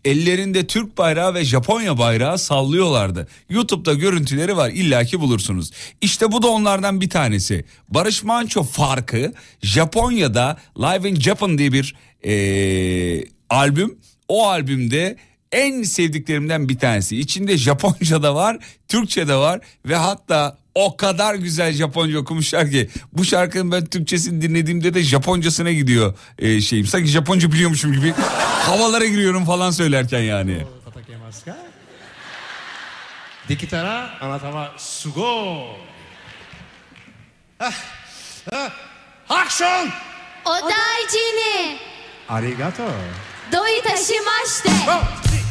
Ellerinde Türk bayrağı ve Japonya bayrağı sallıyorlardı. YouTube'da görüntüleri var, illaki bulursunuz. İşte bu da onlardan bir tanesi. Barış Manço farkı Japonya'da Live in Japan diye bir eee, albüm. O albümde en sevdiklerimden bir tanesi. İçinde Japonca da var, Türkçe de var ve hatta o kadar güzel Japonca okumuşlar ki bu şarkının ben Türkçesini dinlediğimde de Japoncasına gidiyor e, şeyim. Sanki Japonca biliyormuşum gibi havalara giriyorum falan söylerken yani. 叩けますかできたらあなたはすごい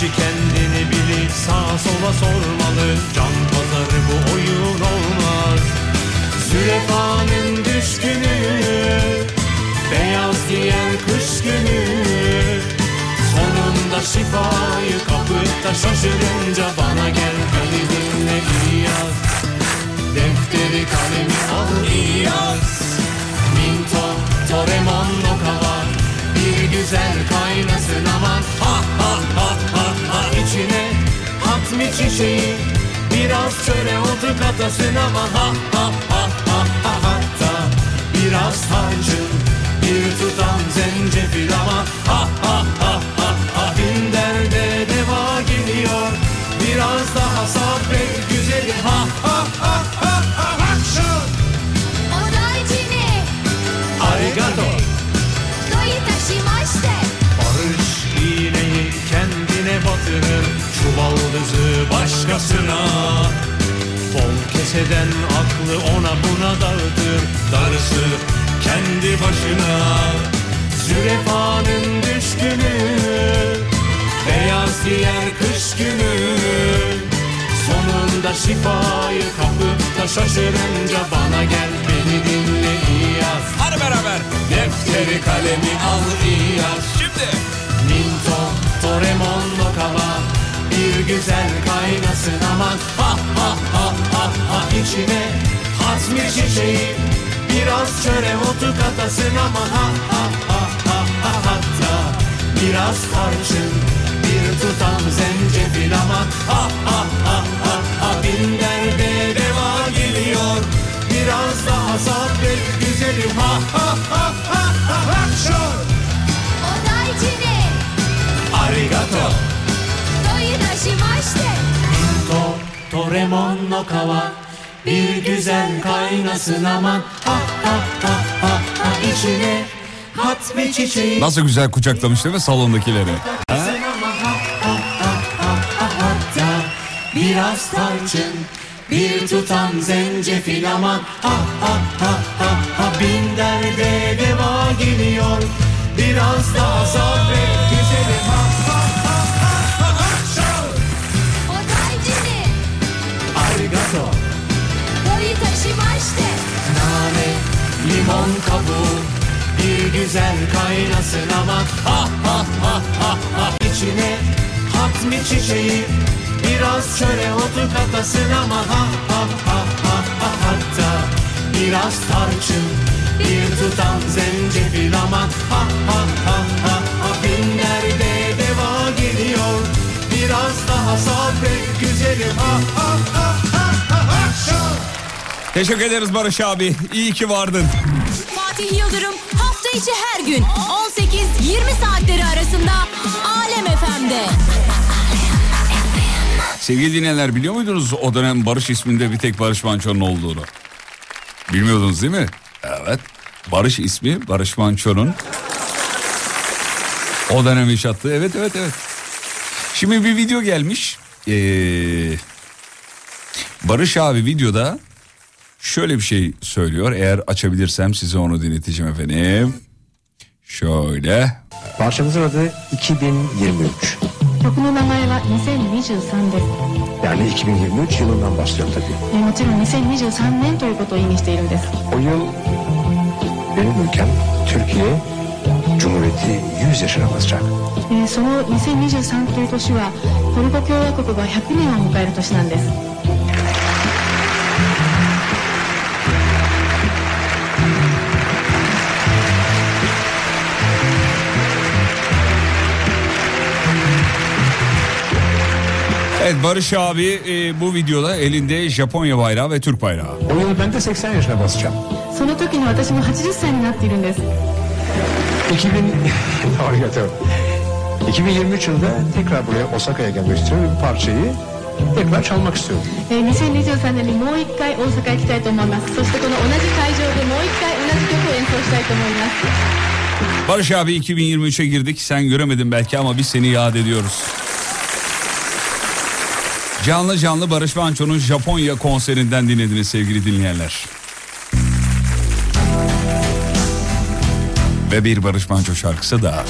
Kişi kendini bilip sağa sola sormalı. Can pazarı bu oyun olmaz. Zürefanın düşkünü Beyaz diyen kış günü. Sonunda şifayı kapıp da şaşırınca Bana gel beni dinle iyi yaz Defteri kalemi al iyi yaz Minto, Toremon, Nokawa Bir güzel kaynasın aman. Ha ha ha ha içine. Hat mi çiçeği? Biraz çöre otu katasın ama Ha ha ha ha ha hatta Biraz tarçın Bir tutam zencefil ama Ha ha ha ha ha. Bin derde deva geliyor. Biraz daha sabret yıldızı başkasına. Bol keseden aklı ona buna dağıtır Darısı kendi başına. Zürefanın düşkünü Beyaz diğer kış günü. Sonunda şifayı kapıp da şaşırınca Bana gel beni dinle iyi yaz Hadi beraber. Defteri kalemi al iyi Şimdi. Minto, Toremon, Lokava bir güzel kaynasın aman Ha ha ha ha ha içine hazmi çiçeği Biraz çöre otu katasın aman ha ha ha ha ha Hatta biraz tarçın bir tutam zencefil aman Ha ha ha ha ha bin binlerde deva geliyor Biraz daha sabret güzelim ha ha ha ha ha ha Şor! Oda içine! Arigato! に Arigato といたしまして To, Toremon no kawa Bir güzel kaynasın aman Ha ha ha ha ha içine Hatmi çiçeği Nasıl güzel kucaklamış değil mi salondakileri? katasın ama ha ha ha ha ha hatta Biraz tarçın bir tutam zencefil aman Ha ha ha ha ha bin derde deva geliyor Biraz daha sabret Nane, limon kabuğu Bir güzel kaynasın ama Ha ha ha ha ha. İçine Hatmi çiçeği Biraz çöre otu katasın ama Ha ha ha ha ha. Hatta Biraz tarçın Bir tutam zencefil aman Ha ha ha ha ha. Binlerde deva geliyor Biraz daha sabret güzelim. Ha ha ha! Teşekkür ederiz Barış abi. İyi ki vardın. Fatih Yıldırım hafta içi her gün 18-20 saatleri arasında Alem FM'de. Sevgili dinleyenler biliyor muydunuz o dönem Barış isminde bir tek Barış Manço'nun olduğunu? Bilmiyordunuz değil mi? Evet. Barış ismi Barış Manço'nun o dönem yaşattığı. Evet evet evet. Şimdi bir video gelmiş. Ee, Barış abi videoda şöyle bir şey söylüyor. Eğer açabilirsem size onu dinleteceğim efendim. Şöyle. Parçamızın adı 2023. 曲の名前は2023です。 Yani 2023 yılından başlıyor tabii. えーもちろん2023年ということを意味しているんです。 O yıl benim ülkem Türkiye Cumhuriyeti 100 yaşına basacak. えーその2023という年はトルコ共和国が100年を迎える年なんです。 Evet Barış abi e, bu videoda elinde Japonya bayrağı ve Türk bayrağı. O yıl ben de 80 yaşına basacağım. その時に私も80歳になっているんです。 2000 Arigato. 2023 yılında tekrar buraya Osaka'ya gelmek istiyorum. Bir parçayı tekrar çalmak istiyorum. えー2023年にもう一回大阪へ行きたいと思います。そしてこの同じ会場でもう一回同じ曲を演奏したいと思います。 Barış abi 2023'e girdik. Sen göremedin belki ama biz seni yad ediyoruz. Canlı canlı Barış Manço'nun Japonya konserinden dinlediniz sevgili dinleyenler. Ve bir Barış Manço şarkısı daha.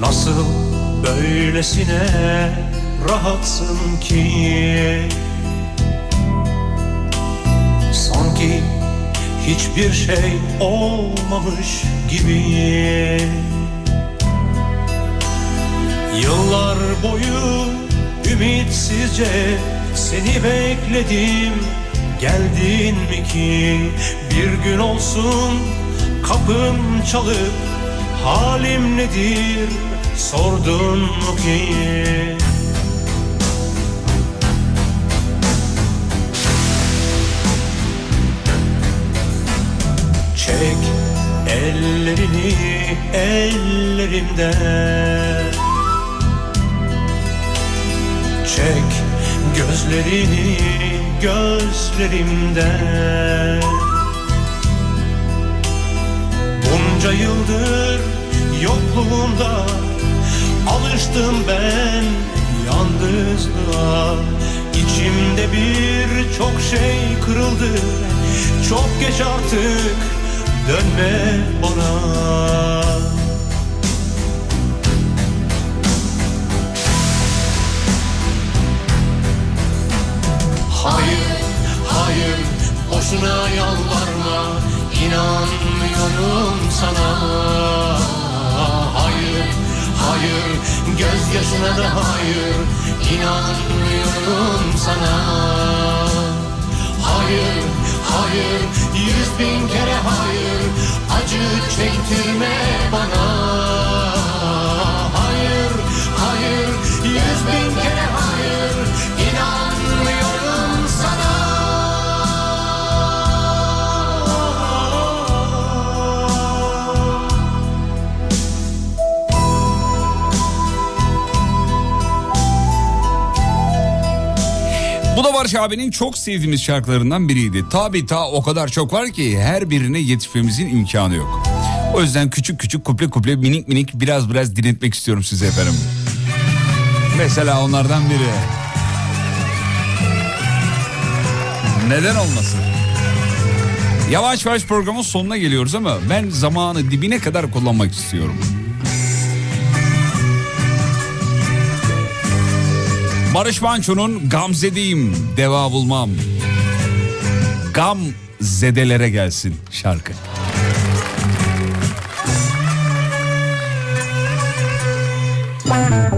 Nasıl böylesine rahatsın ki? Sanki hiçbir şey olmamış gibi. Yıllar boyu ümitsizce seni bekledim. Geldin mi ki? Bir gün olsun kapım çalıp Halim nedir? Sordun mu ki? Ellerini ellerimden. Çek gözlerini gözlerimden Bunca yıldır yokluğunda Alıştım ben yalnızlığa. İçimde bir çok şey kırıldı Çok geç artık dönme ona Hayır, hayır, boşuna yalvarma İnanmıyorum sana. Hayır, hayır, gözyaşına da hayır. İnanmıyorum sana. Hayır, hayır, yüz bin kere hayır. Acı çektirme bana. Hayır, hayır, yüz bin kere Barış abinin çok sevdiğimiz şarkılarından biriydi. Tabi ta o kadar çok var ki her birine yetişmemizin imkanı yok. O yüzden küçük küçük kuple kuple minik minik biraz biraz dinletmek istiyorum size efendim. Mesela onlardan biri. Neden olmasın? Yavaş yavaş programın sonuna geliyoruz ama ben zamanı dibine kadar kullanmak istiyorum. Barış Manço'nun Gamzedeyim deva bulmam. Gam zedelere gelsin şarkı. Gamze'deyim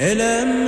Elem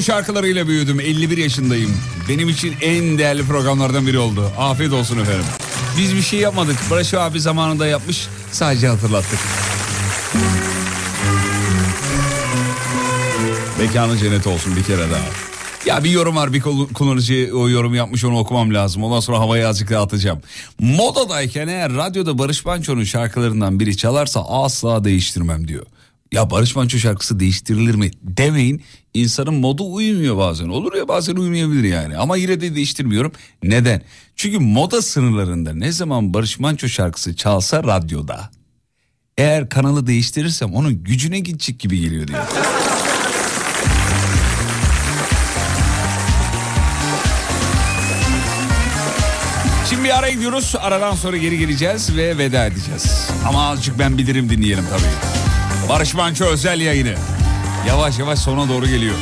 Manço şarkılarıyla büyüdüm. 51 yaşındayım. Benim için en değerli programlardan biri oldu. Afiyet olsun efendim. Biz bir şey yapmadık. Barış abi zamanında yapmış. Sadece hatırlattık. Mekanı cennet olsun bir kere daha. Ya bir yorum var bir kul- kullanıcı o yorum yapmış onu okumam lazım. Ondan sonra havayı azıcık dağıtacağım. Modadayken eğer radyoda Barış Manço'nun şarkılarından biri çalarsa asla değiştirmem diyor. Ya Barış Manço şarkısı değiştirilir mi demeyin. İnsanın modu uymuyor bazen. Olur ya bazen uymayabilir yani. Ama yine de değiştirmiyorum. Neden? Çünkü moda sınırlarında ne zaman Barış Manço şarkısı çalsa radyoda. Eğer kanalı değiştirirsem onun gücüne gidecek gibi geliyor diyor. Şimdi bir ara gidiyoruz. Aradan sonra geri geleceğiz ve veda edeceğiz. Ama azıcık ben bilirim dinleyelim tabii. Barış Manço özel yayını. Yavaş yavaş sona doğru geliyor.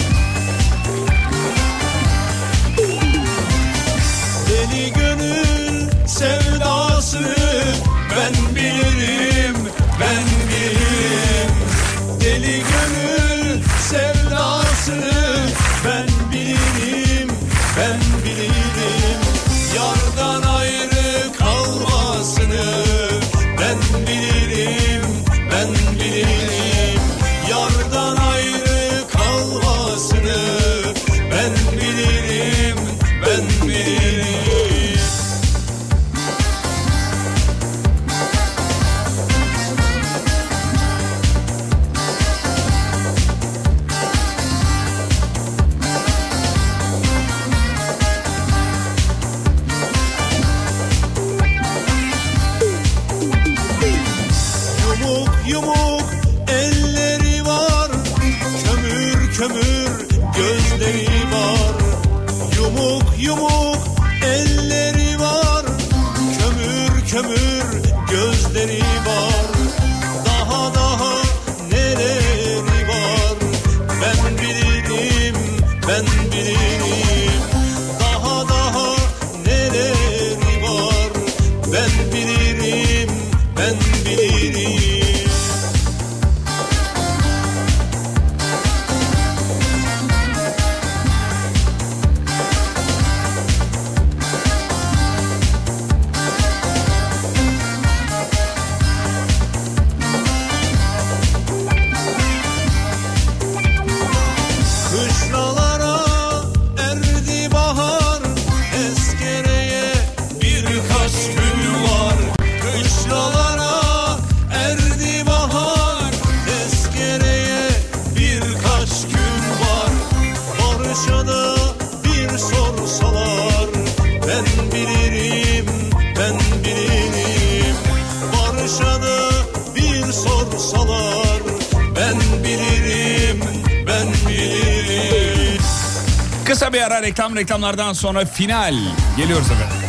Reklamlardan sonra final. Geliyoruz efendim.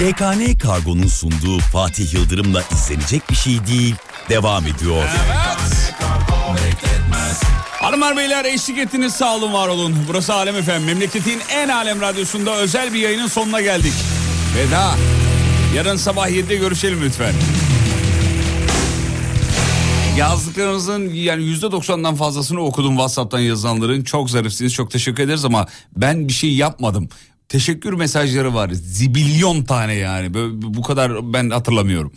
YKN Kargo'nun sunduğu Fatih Yıldırım'la izlenecek bir şey değil devam ediyor. Hanımlar beyler eşlik ettiniz sağ olun var olun. Burası Alem Efem. Memleketin en alem radyosunda özel bir yayının sonuna geldik. Veda. Yarın sabah 7'de görüşelim lütfen. Yazdıklarınızın yani %90'dan fazlasını okudum WhatsApp'tan yazılanların. Çok zarifsiniz çok teşekkür ederiz ama ben bir şey yapmadım. Teşekkür mesajları var. Zibilyon tane yani. Böyle, bu kadar ben hatırlamıyorum.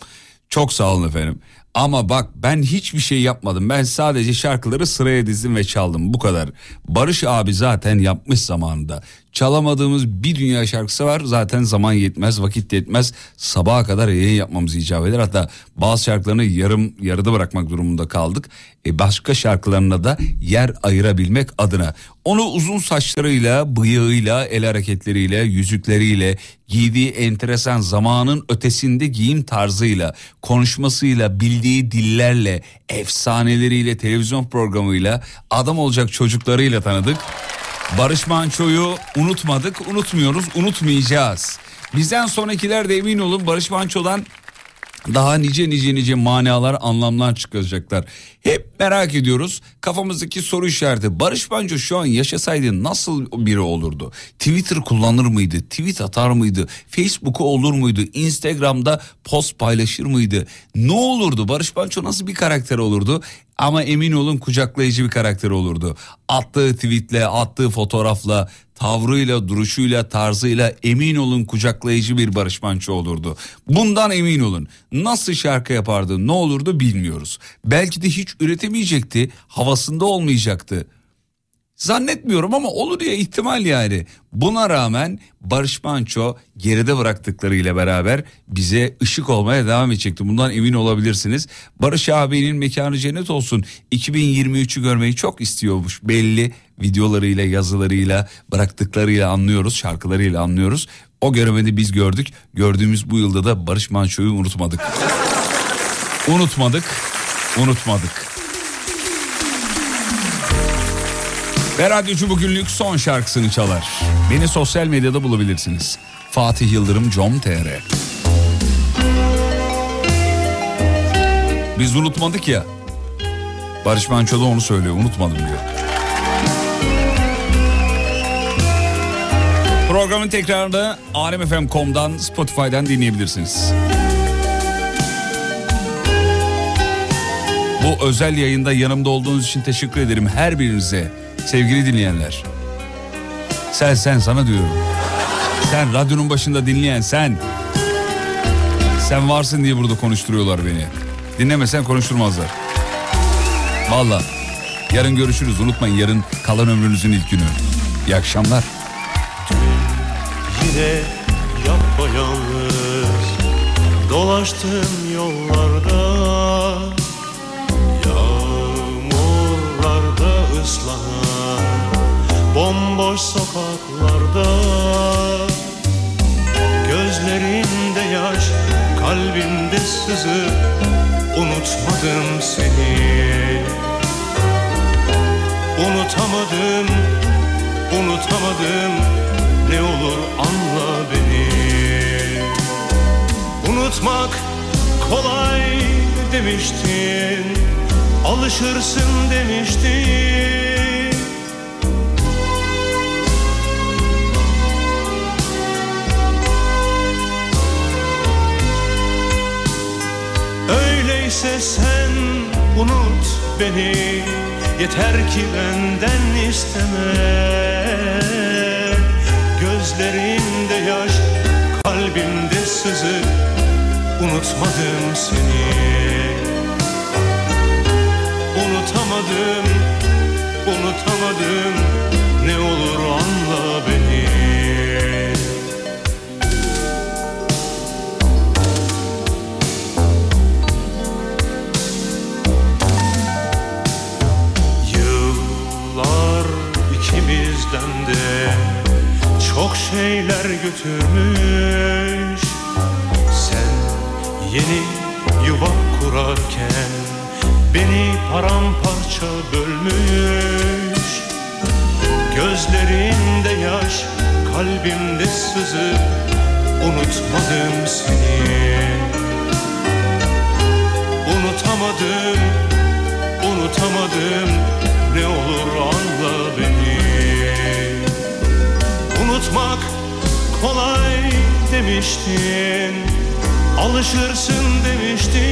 Çok sağ olun efendim. Ama bak ben hiçbir şey yapmadım. Ben sadece şarkıları sıraya dizdim ve çaldım. Bu kadar. Barış abi zaten yapmış zamanında. Çalamadığımız bir dünya şarkısı var. Zaten zaman yetmez, vakit yetmez. Sabaha kadar yayın yapmamız icap eder. Hatta bazı şarkılarını yarım yarıda bırakmak durumunda kaldık. E başka şarkılarına da yer ayırabilmek adına. Onu uzun saçlarıyla, bıyığıyla, el hareketleriyle, yüzükleriyle, giydiği enteresan zamanın ötesinde giyim tarzıyla, konuşmasıyla, bildiği dillerle, efsaneleriyle, televizyon programıyla, adam olacak çocuklarıyla tanıdık. Barış Manço'yu unutmadık, unutmuyoruz, unutmayacağız. Bizden sonrakiler de emin olun Barış Manço'dan daha nice nice nice manalar, anlamlar çıkaracaklar. Hep merak ediyoruz. Kafamızdaki soru işareti. Barış Manço şu an yaşasaydı nasıl biri olurdu? Twitter kullanır mıydı? Tweet atar mıydı? Facebook'u olur muydu? Instagram'da post paylaşır mıydı? Ne olurdu? Barış Manço nasıl bir karakter olurdu? Ama emin olun kucaklayıcı bir karakter olurdu. Attığı tweetle, attığı fotoğrafla, tavrıyla, duruşuyla, tarzıyla emin olun kucaklayıcı bir Barış Manço olurdu. Bundan emin olun. Nasıl şarkı yapardı, ne olurdu bilmiyoruz. Belki de hiç üretemeyecekti, havasında olmayacaktı. Zannetmiyorum ama olur ya ihtimal yani. Buna rağmen Barış Manço geride bıraktıklarıyla beraber bize ışık olmaya devam edecekti. Bundan emin olabilirsiniz. Barış abinin mekanı cennet olsun. 2023'ü görmeyi çok istiyormuş belli videolarıyla, yazılarıyla, bıraktıklarıyla anlıyoruz, şarkılarıyla anlıyoruz. O göremedi biz gördük. Gördüğümüz bu yılda da Barış Manço'yu unutmadık. unutmadık, unutmadık. Ve radyocu bugünlük son şarkısını çalar. Beni sosyal medyada bulabilirsiniz. Fatih Yıldırım com.tr Biz unutmadık ya. Barış Manço da onu söylüyor. Unutmadım diyor. Programın tekrarını alemfm.com'dan Spotify'dan dinleyebilirsiniz. Bu özel yayında yanımda olduğunuz için teşekkür ederim her birinize. Sevgili dinleyenler. Sen sen sana diyorum. Sen radyonun başında dinleyen sen. Sen varsın diye burada konuşturuyorlar beni. Dinlemesen konuşturmazlar. Valla. Yarın görüşürüz. Unutmayın yarın kalan ömrünüzün ilk günü. İyi akşamlar. Yine yapayalnız dolaştım yollarda bomboş sokaklarda. Gözlerinde yaş, kalbimde sızı Unutmadım seni. Unutamadım, unutamadım Ne olur anla beni. Unutmak kolay demiştin Alışırsın demiştin Öyleyse sen unut beni. Yeter ki benden isteme. Gözlerimde yaş, kalbimde sızı. Unutmadım seni. Unutamadım, unutamadım. Ne olur anla beni ikimizden de çok şeyler götürmüş. Sen yeni yuva kurarken beni paramparça bölmüş. Gözlerinde yaş, kalbimde sızı Unutmadım seni. Unutamadım, unutamadım Ne olur anla beni Unutmak kolay demiştin Alışırsın demiştin.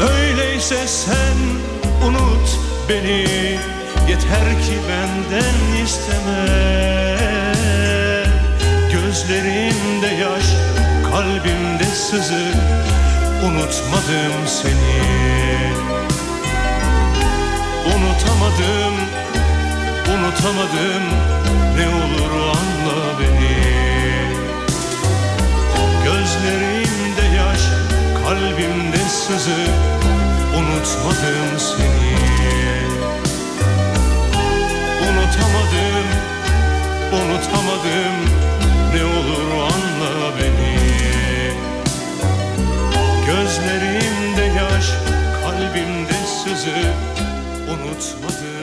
Öyleyse sen unut beni Yeter ki benden isteme. Gözlerimde yaş, kalbimde sızı Unutmadım seni. Unutamadım, unutamadım Ne olur anla beni. Gözlerimde yaş, kalbimde sızı Unutmadım seni. Unutamadım, unutamadım Ne olur anla beni Gözlerimde yaş, kalbimde sızı Unutmadım